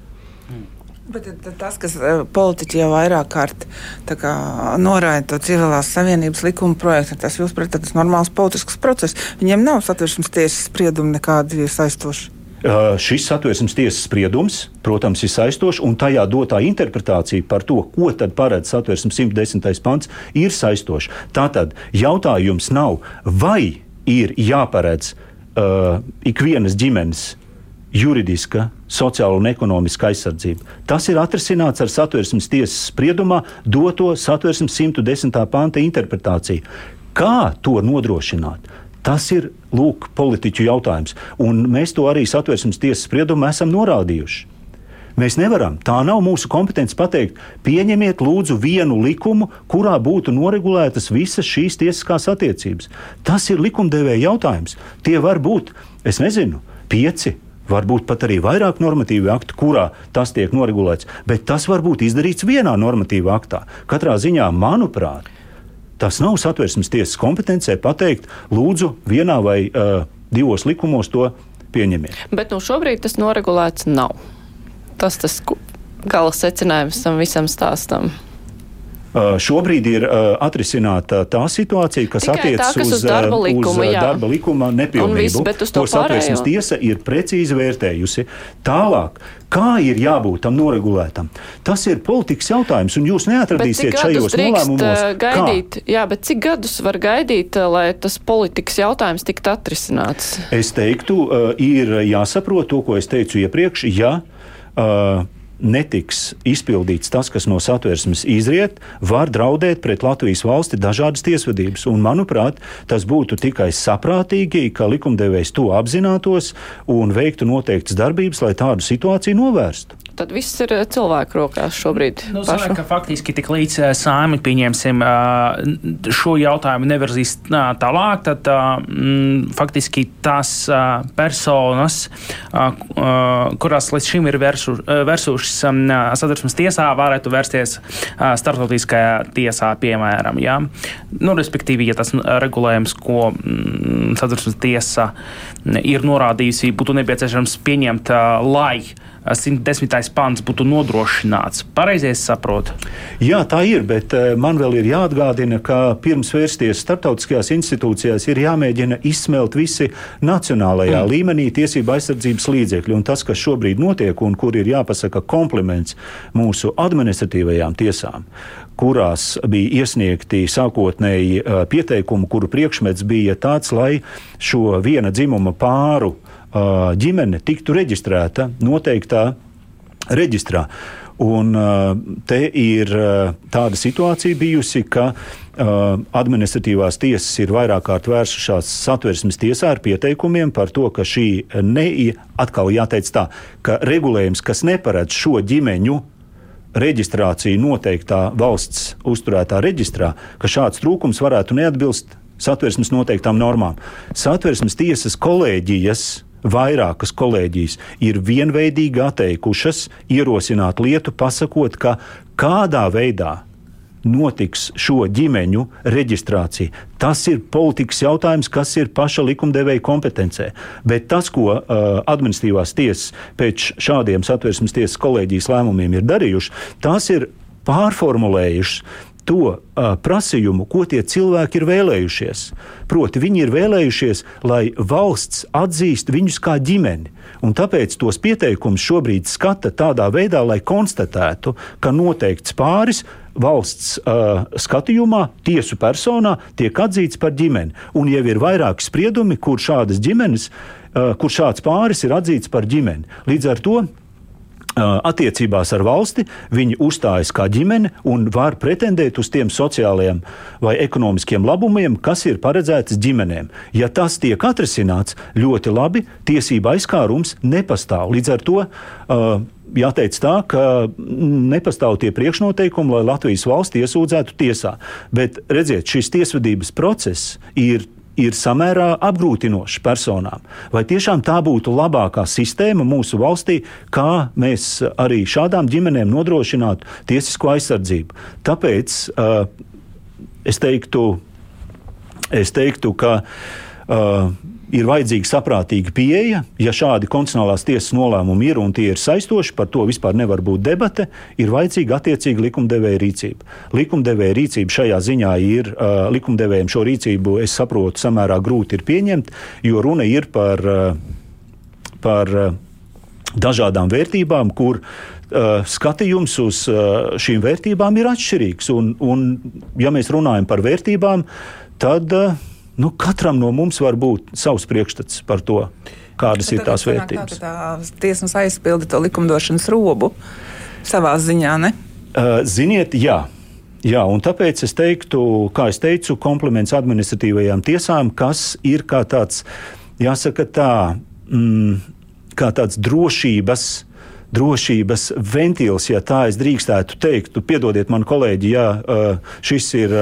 Bet tas, kas eh, politiķi jau vairāk kārt noraida to civilās savienības likuma projektu, tas jūs pret tas normāls politisks process. Viņiem nav satversmes tiesas spriedumi nekādi saistoši. Uh, šis satversmes tiesas spriedums, protams, ir saistošs, un tajā dotā interpretācija par to, ko tad paredz satversmes 110. pants, ir saistoša. Tātad jautājums nav, vai ir jāparedz uh, ikvienas ģimenes juridiska, sociāla un ekonomiska aizsardzība. Tas ir atrisināts ar satversmes tiesas spriedumā doto satversmes 110. panta interpretāciju. Kā to nodrošināt? Tas ir lūk, politiķu jautājums. Un mēs to arī satversmes tiesas spriedumā esam norādījuši. Mēs nevaram, tā nav mūsu kompetence pateikt, pieņemiet lūdzu vienu likumu, kurā būtu noregulētas visas šīs tiesiskās attiecības. Tas ir likumdevēja jautājums. Tie var būt, es nezinu, pieci. Varbūt pat arī vairāk normatīvu aktu, kurā tas tiek noregulēts, bet tas var būt izdarīts vienā normatīvā aktā. Katrā ziņā, manuprāt, Tas nav satversmes tiesas kompetencē pateikt, lūdzu, vienā vai uh, divos likumos to pieņemiet. Bet nu, šobrīd tas noregulēts nav. Tas tas gala secinājums tam visam stāstam. Uh, šobrīd ir uh, atrisināta tā situācija, kas attiecas uz, uz darba uh, likuma, uz darba likuma nepilnību. viss, ko satversmes tiesa ir precīzi vērtējusi. Tālāk, kā ir jābūt tam noregulētam, tas ir politikas jautājums, un jūs neatradīsiet šajos nolēmumos. uh, kā. gaidīt? Jā, bet cik gadus var gaidīt, lai tas politikas jautājums tiktu atrisināts? Es teiktu, ir jāsaprot to, ko es teicu iepriekš. Ja, uh, Netiks izpildīts tas, kas no satversmes izriet, var draudēt pret Latvijas valsti dažādas tiesvedības. Un, manuprāt, tas būtu tikai saprātīgi, ka likumdevējs to apzinātos un veiktu noteiktas darbības, lai tādu situāciju novērstu. Tad viss ir uh, cilvēku rokās šobrīd. Nu, sanāk, faktiski tik līdz uh, sāmi pieņemsim uh, šo jautājumu nevirzīs tālāk, tad mm, faktiski tās personas, kurās līdz šim ir versu, versušas satversmes tiesā, varētu vērsties starptautiskajā tiesā, piemēram. Ja? Nu, respektīvi, ja tas regulējums, ko satversmes tiesa ir norādījusi, būtu nepieciešams pieņemt, lai 110. pants būtu nodrošināts. Pareizi es saprotu. Jā, tā ir, bet man vēl ir jāatgādina, ka pirms vērsties starptautiskajās institūcijās ir jāmēģina izsmelt visi nacionālajā mm. līmenī tiesība aizsardzības līdzekļi. Un tas, kas šobrīd notiek un kur ir jāpasaka kompliments mūsu administratīvajām tiesām, kurās bija iesniegti sākotnēji pieteikumi, kuru priekšmets bija tāds, lai šo viena dzimuma pāru uh, ģimene tiktu reģistrēta noteiktā reģistrā. Un, te ir tāda situācija bijusi, ka administratīvās tiesas ir vairāk kārt vērsušās satversmes tiesā ar pieteikumiem par to, ka šī ne, atkal jāteic tā, ka regulējums, kas neparedz šo ģimeņu reģistrāciju noteiktā valsts uzturētā reģistrā, ka šāds trūkums varētu neatbilst satversmes noteiktām normām. Satversmes tiesas kolēģijas vairākas kolēģijas ir vienveidīgi atteikušas ierosināt lietu, pasakot, ka kādā veidā notiks šo ģimeņu reģistrācija. Tas ir politikas jautājums, kas ir paša likumdevēja kompetencē. Bet tas, ko uh, administratīvās tiesas pēc šādiem satversmes tiesas kolēģijas lēmumiem ir darījuši, tās ir pārformulējušas to uh, prasījumu, ko tie cilvēki ir vēlējušies. Proti, viņi ir vēlējušies, lai valsts atzīst viņus kā ģimeni. Un tāpēc tos pieteikumus šobrīd skata tādā veidā, lai konstatētu, ka noteikts pāris valsts uh, skatījumā, tiesu personā, tiek atzīts par ģimeni. Un jau ir vairāki spriedumi, kur šādas ģimenes, uh, kur šāds pāris ir atzīts par ģimeni. Līdz ar to attiecībās ar valsti, viņi uzstājas kā ģimene un var pretendēt uz tiem sociālajiem vai ekonomiskiem labumiem, kas ir paredzēts ģimenēm. Ja tas tiek atrisināts, ļoti labi, tiesība aizkārums nepastāv. Līdz ar to uh, jāteic tā, ka nepastāv tie priekšnoteikumi, lai Latvijas valsts iesūdzētu tiesā. Bet redziet, šis tiesvedības process ir ir samērā apgrūtinošs personām. Vai tiešām tā būtu labākā sistēma mūsu valstī, kā mēs arī šādām ģimenēm nodrošinātu tiesisko aizsardzību? Tāpēc uh, es teiktu, es teiktu ka uh, ir vajadzīga saprātīga pieeja. Ja šādi konstitucionālās tiesas nolēmumi ir un tie ir saistoši, par to vispār nevar būt debate, ir vajadzīga attiecīga likumdevēja rīcība. Likumdevēja rīcība šajā ziņā ir uh, likumdevējiem šo rīcību, es saprotu, samērā grūti ir pieņemt, jo runa ir par, uh, par uh, dažādām vērtībām, kur skatījums uz šīm vērtībām ir atšķirīgs. Un, un, ja mēs runājam par vērtībām, tad uh, nu, katram no mums var būt savs priekšstats par to, kādas Bet ir tās vērtības. Tā, tā tiesmas aizpilda to likumdošanas robu savā ziņā, ne? Uh, ziniet, jā. Jā, un tāpēc es teiktu, kā es teicu, kompliments administratīvajām tiesām, kas ir kā tāds, jāsaka tā, mm, kā tāds drošības drošības ventīls, ja tā es drīkstētu teikt. Piedodiet man, kolēģi, ja šis ir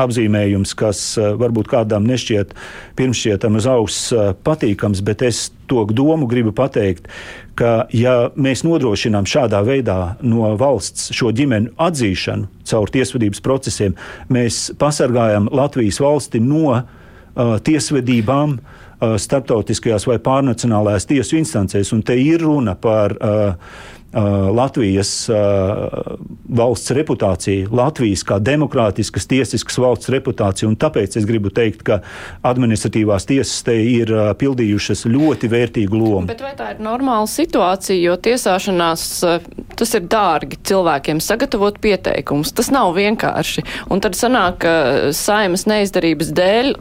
apzīmējums, kas varbūt kādam nešķiet pirmšķietam uz auss patīkams, bet es to domu gribu pateikt, ka ja mēs nodrošinām šādā veidā no valsts šo ģimeņu atzīšanu caur tiesvedības procesiem, mēs pasargājam Latvijas valsti no uh, tiesvedībām uh, starptautiskajās vai pārnacionālajās tiesu instancēs. Un te ir runa par uh, Latvijas valsts reputāciju, Latvijas kā demokrātiskas, tiesiskas valsts reputāciju. Tāpēc es gribu teikt, ka administratīvās tiesas te ir pildījušas ļoti vērtīgu lomu. Bet vai tā ir normāla situācija, jo tiesāšanās tas ir dārgi cilvēkiem sagatavot pieteikumus? Tas nav vienkārši. Un tad sanāk, ka saimas neizdarības dēļ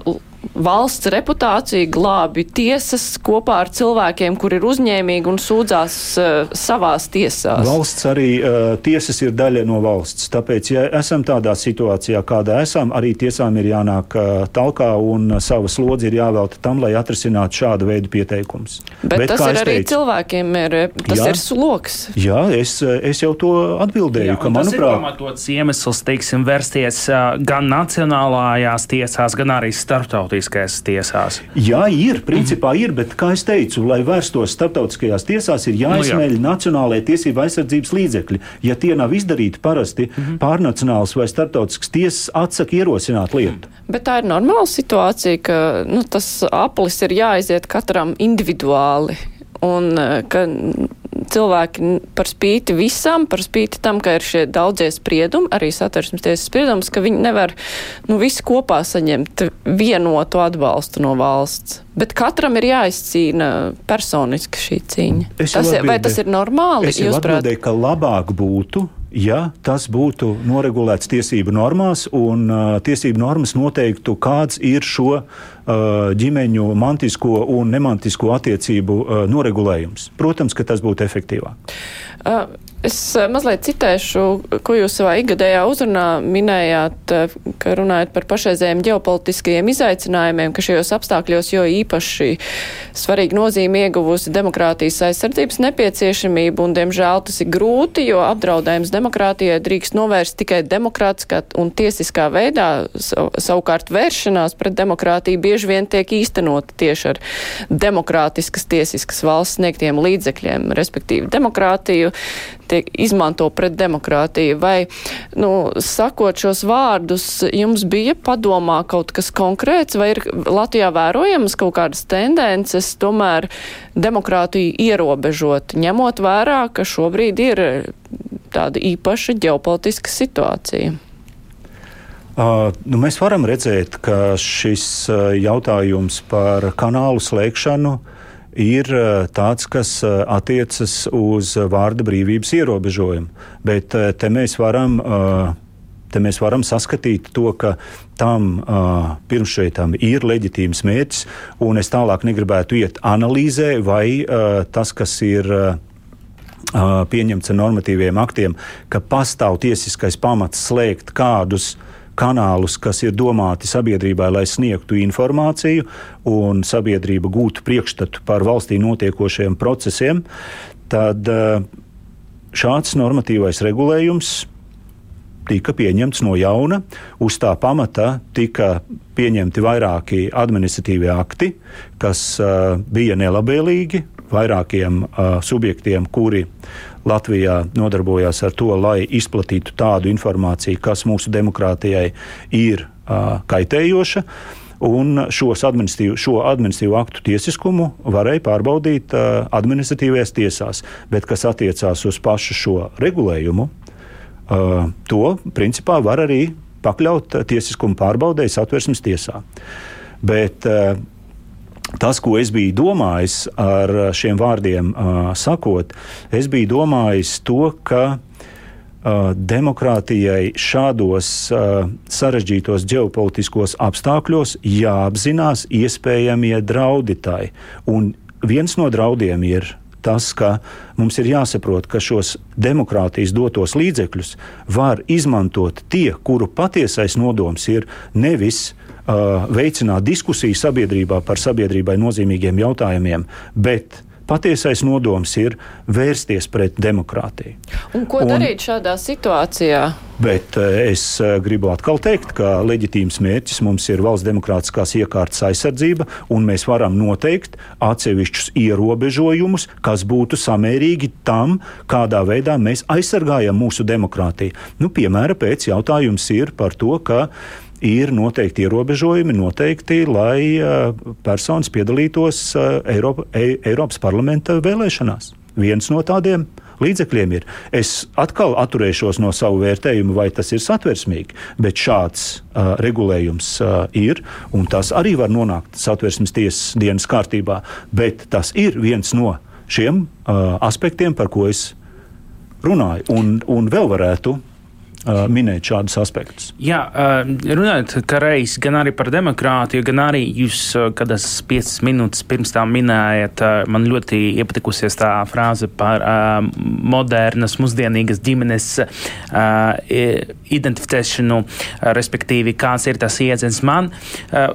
valsts reputāciju glābi tiesas kopā ar cilvēkiem, kur ir uzņēmīgi un sūdzās uh, savās tiesās. Valsts arī uh, tiesas ir daļa no valsts. Tāpēc, ja esam tādā situācijā, kādā esam, arī tiesām ir jānāk uh, talkā un uh, sava slodze ir jāvelta tam, lai atrisinātu šādu veidu pieteikumus. Bet, Bet tas ir arī teicu, cilvēkiem, ir, tas jā, ir sloks. Jā, es, es jau to atbildēju, jā, ka manuprāt. Tas ir pamatots iemesls, teiksim, vērsties uh, gan nacionālajās tiesās, gan arī starptautiskās starptautiskajās tiesās? Jā, ir. Principā ir, bet, kā jau teicu, lai vērstos starptautiskajās tiesās, ir jāizsmeļ nu, jā. nacionālajie tiesību aizsardzības līdzekļi. Ja tie nav izdarīti, parasti mm -hmm. pārnacionāls vai starptautisks tiesas atsaka ierosināt lietu. Bet tā ir normāla situācija, ka nu, tas aplis ir jāaiziet katram individuāli. Un, ka cilvēki par spīti visam, par spīti tam, ka ir šie daudzie spriedumi, arī satversmes tiesas spriedums, ka viņi nevar nu, visi kopā saņemt vienotu atbalstu no valsts. Bet katram ir jāizcīna personiski šī cīņa. Tas, vai tas ir normāli? Es jau atbildēju, ka labāk būtu ja tas būtu noregulēts tiesību normās, un uh, tiesību normas noteiktu, kāds ir šo uh, ģimeņu mantisko un nemantisko attiecību uh, noregulējums. Protams, ka tas būtu efektīvāk. Uh, Es eh, mazliet citēšu, ko jūs savā ikgadējā uzrunā minējāt, eh, ka runājat par pašreizējiem ģeopolitiskajiem izaicinājumiem, ka šajos apstākļos jo īpaši svarīgi nozīme ieguvusi demokrātijas aizsardzības nepieciešamību, un, diemžēl, tas ir grūti, jo apdraudējums demokrātijai drīkst novērst tikai demokrātiskā un tiesiskā veidā. Savukārt vēršanās pret demokrātiju bieži vien tiek īstenota tieši ar demokrātiskas tiesiskas valsts sniegtiem līdzekļiem, respektīvi demokrātiju tiek izmanto pret demokrātiju. Vai, nu, sakot šos vārdus, jums bija padomā kaut kas konkrēts, vai ir Latvijā vērojamas kaut kādas tendences tomēr demokrātiju ierobežot, ņemot vērā, ka šobrīd ir tāda īpaša ģeopolitiska situācija? Uh, nu mēs varam redzēt, ka šis jautājums par kanālu slēgšanu uh, ir eh, tāds, kas eh, attiecas uz vārda brīvības ierobežojumu. Bet eh, te mēs varam. Te mēs varam saskatīt to, ka tam uh, pirms šeit ir leģitīms mērķis, un es tālāk negribētu iet analīzē, vai uh, tas, kas ir uh, pieņemts ar normatīviem aktiem, ka pastāv tiesiskais pamats slēgt kādus uh, kanālus, kas ir domāti sabiedrībai, lai sniegtu informāciju un sabiedrība gūtu priekšstatu par valstī notiekošiem procesiem, tad eh, šāds normatīvais regulējums tika pieņemts no jauna. Uz tā pamata tika pieņemti vairāki administratīvie akti, kas uh, bija nelabvēlīgi vairākiem uh, subjektiem, kuri Latvijā nodarbojās ar to, lai izplatītu tādu informāciju, kas mūsu demokrātijai ir uh, kaitējoša. Un šos administratīvu, šo administratīvu aktu tiesiskumu varēja pārbaudīt uh, administratīvajās tiesās, bet kas attiecās uz pašu šo regulējumu, uh, to principā var arī pakļaut tiesiskuma pārbaudēji satversmes tiesā. Bet uh, Tas, ko es biju domājis ar šiem vārdiem sakot, es biju domājis to, ka demokrātijai šādos sarežģītos ģeopolitiskos apstākļos jāapzinās iespējamie draudi tai. Un viens no draudiem ir tas, ka mums ir jāsaprot, ka šos demokrātijas dotos līdzekļus var izmantot tie, kuru patiesais nodoms ir nevis uh, veicināt diskusiju sabiedrībā par sabiedrībai nozīmīgiem jautājumiem, bet patiesais nodoms ir vērsties pret demokrātiju. Un ko darīt Un, šādā situācijā? Bet es gribu atkal teikt, ka leģitīms mērķis mums ir valsts demokrātiskās iekārtas aizsardzība, un mēs varam noteikt atsevišķus ierobežojumus, kas būtu samērīgi tam, kādā veidā mēs aizsargājam mūsu demokrātiju. Nu, piemēram, pēc jautājums ir par to, ka ir noteikti ierobežojumi, noteikti, lai personas piedalītos Eiropa, Eiropas parlamenta vēlēšanās. Viens no tādiem līdzekļiem ir. Es atkal atturēšos no savu vērtējumu, vai tas ir satversmīgi, bet šāds uh, regulējums uh, ir, un tas arī var nonākt satversmes tiesas dienas kārtībā. Bet tas ir viens no šiem uh, aspektiem, par ko es runāju, un, un vēl varētu minēt šādus aspektus. Jā, uh, runājot reiz, gan arī par demokrātiju, gan arī jūs uh, kādas piecas minūtes pirms tam minējat, man ļoti iepatikusies tā frāze par modernas, mūsdienīgas ģimenes identificēšanu, respektīvi, kāds ir tas iedziens. Man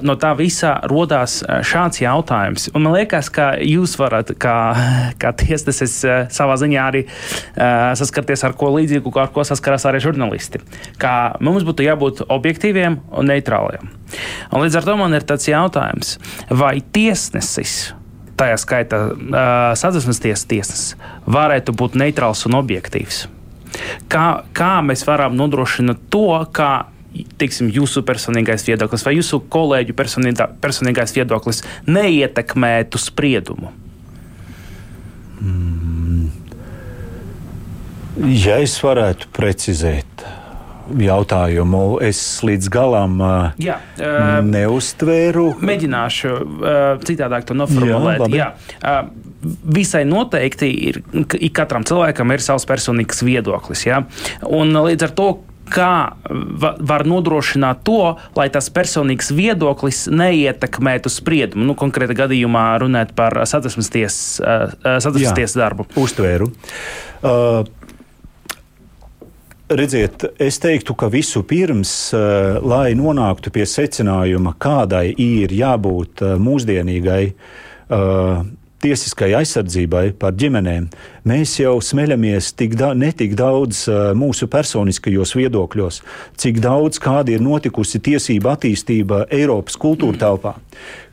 no tā visā rodās šāds jautājums, un man liekas, ka jūs varat, kā, kā tiesnesis, savā ziņā arī saskarties ar ko līdzīgu, ar ko saskarās arī žurnālisti žurnālisti, ka mums būtu jābūt objektīviem un neitrāliem. Un līdz ar to man ir tāds jautājums, vai tiesnesis, tajā skaitā uh, sadarbības tiesas tiesnesis, varētu būt neitrāls un objektīvs? Kā, kā mēs varam nodrošināt to, ka tiksim, jūsu personīgais viedoklis vai jūsu kolēģu personīgais viedoklis neietekmētu spriedumu? Mm. Ja es varētu precizēt jautājumu, es līdz galam Jā, uh, neustvēru. Mēģināšu uh, citādāk to noformulēt. Jā, Jā, uh, visai noteikti ir, katram cilvēkam ir savs personīgs viedoklis. Ja? Un līdz ar to, kā var nodrošināt to, lai tas personīgs viedoklis neietekmētu spriedumu. Nu, konkrēti gadījumā runāt par satversmes tiesas ties darbu. Uztvēru. Uh, Redziet, es teiktu, ka visu pirms, uh, lai nonāktu pie secinājuma, kādai ir jābūt uh, mūsdienīgai uh, tiesiskai aizsardzībai par ģimenēm, mēs jau smeļamies tik da ne tik daudz uh, mūsu personiskajos viedokļos, cik daudz kāda ir notikusi tiesība attīstība Eiropas kultūra mm. telpā,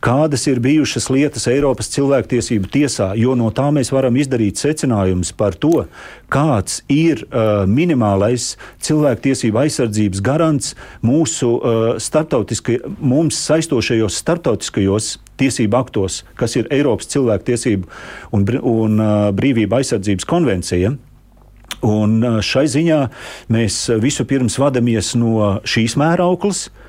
kādas ir bijušas lietas Eiropas cilvēktiesību tiesā, jo no tā mēs varam izdarīt secinājumus par to, kāds ir uh, minimālais cilvēktiesību aizsardzības garants mūsu uh, starptautiskajos, mums saistošajos starptautiskajos tiesību aktos, kas ir Eiropas cilvēktiesību un, un brīvība aizsardzības konvencija. Un šai ziņā mēs vispirms vadamies no šīs mērauklas, uh,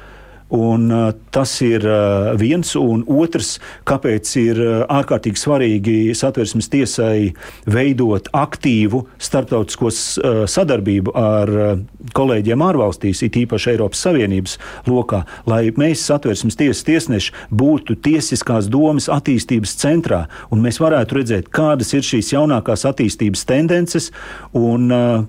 Un, uh, tas ir uh, viens, un otrs, kāpēc ir uh, ārkārtīgi svarīgi satversmes tiesai veidot aktīvu starptautisko uh, sadarbību ar uh, kolēģiem ārvalstīs, it īpaši Eiropas Savienības lokā, lai mēs satversmes tiesas tiesneši būtu tiesiskās domas attīstības centrā, un mēs varētu redzēt, kādas ir šīs jaunākās attīstības tendences. Un uh,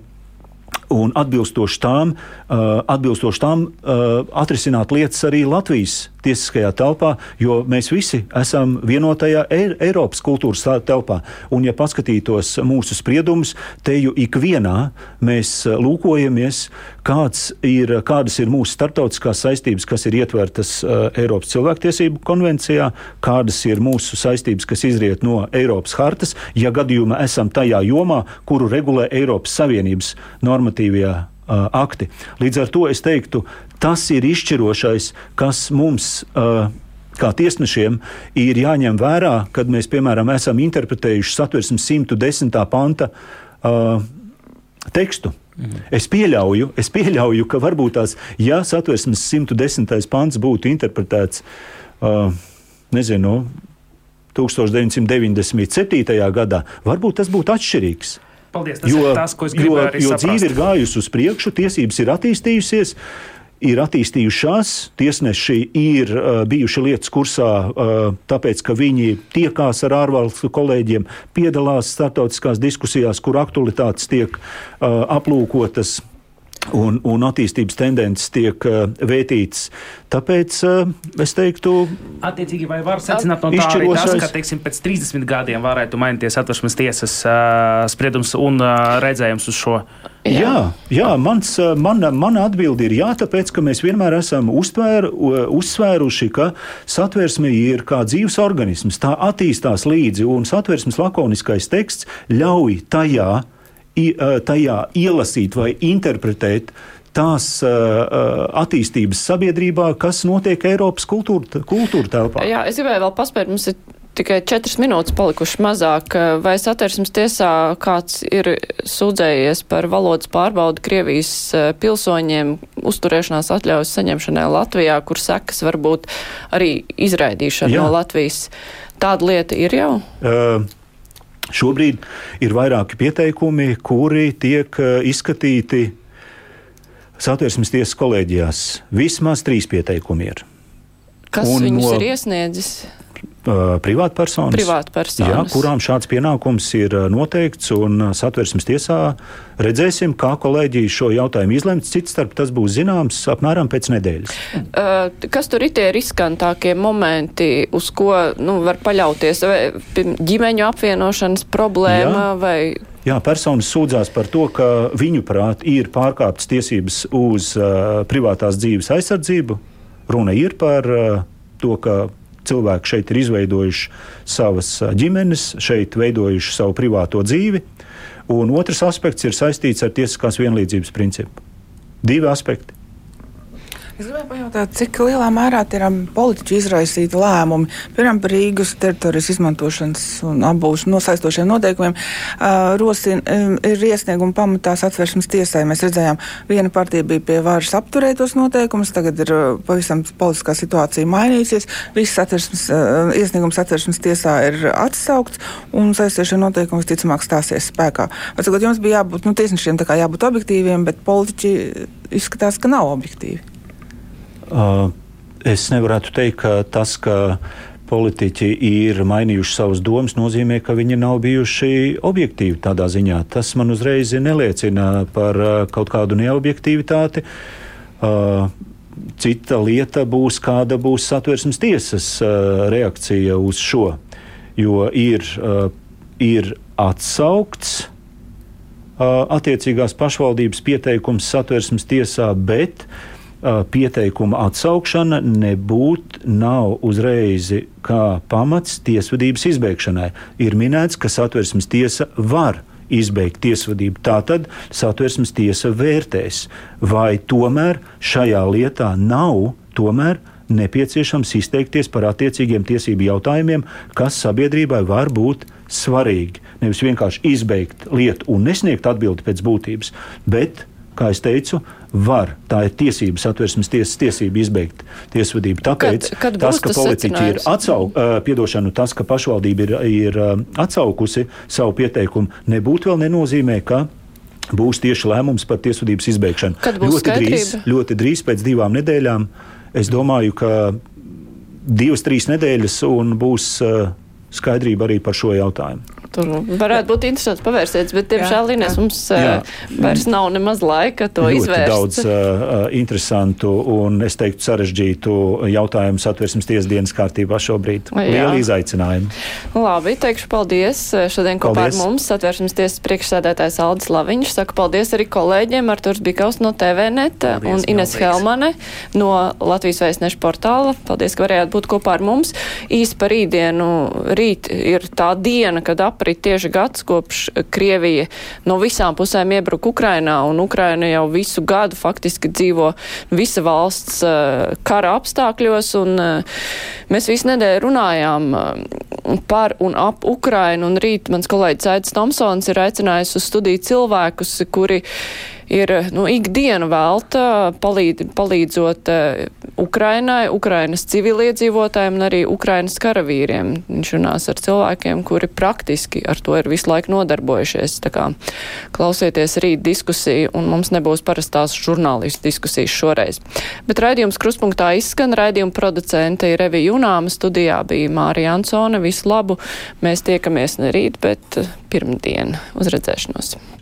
un atbilstoši tām, uh, atbilstoši tām uh, atrisināt lietas arī Latvijas tiesiskajā telpā, jo mēs visi esam vienotajā Eiropas kultūras telpā. Un, ja paskatītos mūsu spriedumus, te jau ikvienā mēs uh, lūkojamies, ir, kādas ir mūsu starptautiskās saistības, kas ir ietvertas Eiropas cilvēktiesību konvencijā, kādas ir mūsu saistības, kas izriet no Eiropas hartas, ja gadījumā esam tajā jomā, kuru regulē Eiropas Savienības normatīvajā uh, akti. Līdz ar to es teiktu, tas ir izšķirošais, kas mums. Kā tiesnešiem ir jāņem vērā, kad mēs, piemēram, esam interpretējuši satversmes 110. panta uh, tekstu. Mhm. Es pieļauju, es pieļauju, ka varbūt tās, ja satversmes 110. pants būtu interpretēts, uh, nezinu, 1997. gadā, varbūt tas būtu atšķirīgs. Paldies, tas jo, ir tas, ko es gribēju jo, jo dzīve ir gājusi uz priekšu, tiesības ir attīstījusies. Ir attīstījušās, tiesneši ir uh, bijuši lietas kursā, uh, tāpēc, ka viņi tiekās ar ārvalstu kolēģiem, piedalās starptautiskās diskusijās, kur aktualitātes tiek uh, aplūkotas un, un attīstības tendences tiek uh, vētītas. Tāpēc uh, es teiktu, attiecīgi, vai var secināt no tā arī tas, ka teiksim, pēc 30 gadiem varētu mainīties atversmes tiesas uh, spriedums un uh, redzējums uz šo? Jā, jā, jā mans, mana, mana atbilde ir jā, tāpēc, ka mēs vienmēr esam uztvēr, uzsvēruši, ka satversme ir kā dzīves organisms, tā attīstās līdzi, un satversmes lakoniskais teksts ļauj tajā tajā ielasīt vai interpretēt tās uh, attīstības sabiedrībā, kas notiek Eiropas kultūra, kultūra telpā. Jā, es gribēju vēl paspēt, mums ir tikai četras minūtes palikušas mazāk. Vai satversmes tiesā kāds ir sūdzējies par valodas pārbaudu Krievijas pilsoņiem uzturēšanās atļaujas saņemšanai Latvijā, kur sekas varbūt arī izraidīšana Jā. no Latvijas? Tāda lieta ir jau? Uh, šobrīd ir vairāki pieteikumi, kuri tiek izskatīti satversmes tiesas kolēģijās. Vismaz trīs pieteikumi ir. Kas un viņus no... ir iesniedzis? Privātpersonas, Privātpersonas. Jā, kurām šāds pienākums ir noteikts. Satversmes tiesā redzēsim, kā kolēģija šo jautājumu izlems. Cits starp tas būs zināms apmēram pēc nedēļas. Kas tur ir tie riskantākie momenti, uz ko nu, var paļauties? Vai ģimeņu apvienošanas problēma Jā. vai Jā, personas sūdzās par to, ka viņu prāt ir pārkāptas tiesības uz uh, privātās dzīves aizsardzību. Runa ir par uh, to, ka cilvēki šeit ir izveidojuši savas ģimenes, šeit veidojuši savu privāto dzīvi. Un otrs aspekts ir saistīts ar tiesiskās vienlīdzības principu. Divi aspekti. Es gribēju pajautāt, cik lielā mērā ir um, politiķi izraisīti lēmumi, piemēram, par Rīgas teritorijas izmantošanas un apbūšanas nosaistošiem noteikumiem, uh, rosina, um, ir iesnieguma pamatā atversmes tiesai. Mēs redzējām, viena partija bija pie varas apturēt tos noteikumus, tagad ir uh, pavisam politiskā situācija mainījusies. Viss atversmes, uh, iesniegums atversmes tiesā ir atsaukts un saistošie noteikumi visticamāk stāsies spēkā. Atcakot, jums bija jābūt, nu, tiesnešiem tā kā jābūt objektīviem, bet politiķi izskatās, ka nav objektīvi. Uh, es nevarētu teikt, ka tas, ka politiķi ir mainījuši savas domas, nozīmē, ka viņi nav bijuši objektīvi tādā ziņā. Tas man uzreiz neliecina par uh, kaut kādu neobjektivitāti. Uh, cita lieta būs, kāda būs satversmes tiesas reakcija uz šo. Jo ir, ir atsaukts attiecīgās pašvaldības pieteikums satversmes tiesā, bet uh, pieteikuma atsaukšana nebūtu nav uzreiz kā pamats tiesvedības izbeigšanai. Ir minēts, ka satversmes tiesa var izbeigt tiesvedību. Tātad satversmes tiesa vērtēs, vai tomēr šajā lietā nav tomēr nepieciešams izteikties par attiecīgiem tiesību jautājumiem, kas sabiedrībai var būt svarīgi. Nevis vienkārši izbeigt lietu un nesniegt atbildi pēc būtības, bet kā jau teicu, var. Tā ir tiesības, atversmes tiesas tiesība izbeigt tiesvedību. Tāpēc kad, kad tas, ka politiķi ir atsaukuši, uh, piedošanu, tas, ka pašvaldība ir, ir uh, atsaukusi savu pieteikumu, nebūtu vēl nenozīmē, ka būs tieši lēmums par tiesvedības izbeigšanu. Ļoti skaidrība? drīz, ļoti drīz pēc divām nedēļām. Es domāju, ka divas, trīs nedēļas un būs uh, skaidrība arī par šo jautājumu. Tur varētu būt interesants pavērsiens, bet, diemžēl, Inês, mums jā. vairs nav nemaz laika to Ļoti izvērst. daudz uh, interesantu un, es teiktu, sarežģītu jautājumu satversmes tiesdienas kārtībā šobrīd. Jā. Liela izaicinājuma. Labi, teikšu paldies. Šodien kopā paldies. ar mums satversmes tiesas priekšsēdētājs Aldis Laviņš. Saka paldies arī kolēģiem Arturs Bikaus no TVNet paldies, un Ines paldies. Helmane no Latvijas vēstneša portāla. Paldies, ka varējāt būt kopā ar mums. Īsti par rītdienu. Rīt ir tā diena, kad ap aprit tieši gads, kopš Krievija no visām pusēm iebruka Ukrainā, un Ukraina jau visu gadu faktiski dzīvo visa valsts uh, kara apstākļos, un uh, mēs visu nedēļu runājām par un ap Ukrainu, un rīt mans kolēģis Aits Tomsons ir aicinājis uz studiju cilvēkus, kuri ir nu, ikdiena velta palīd, palīdzot uh, Ukrainai, Ukrainas civiliedzīvotājiem un arī Ukrainas karavīriem. Viņš runās ar cilvēkiem, kuri praktiski ar to ir visu laiku nodarbojušies. Tā kā klausieties rīt diskusiju, un mums nebūs parastās žurnālistu diskusijas šoreiz. Bet raidījums kruspunktā izskan, raidījuma producente ir Revi Junāma, studijā bija Mārija Ansone. Visu labu! Mēs tiekamies ne rīt, bet pirmdien. Uz redzēšanos!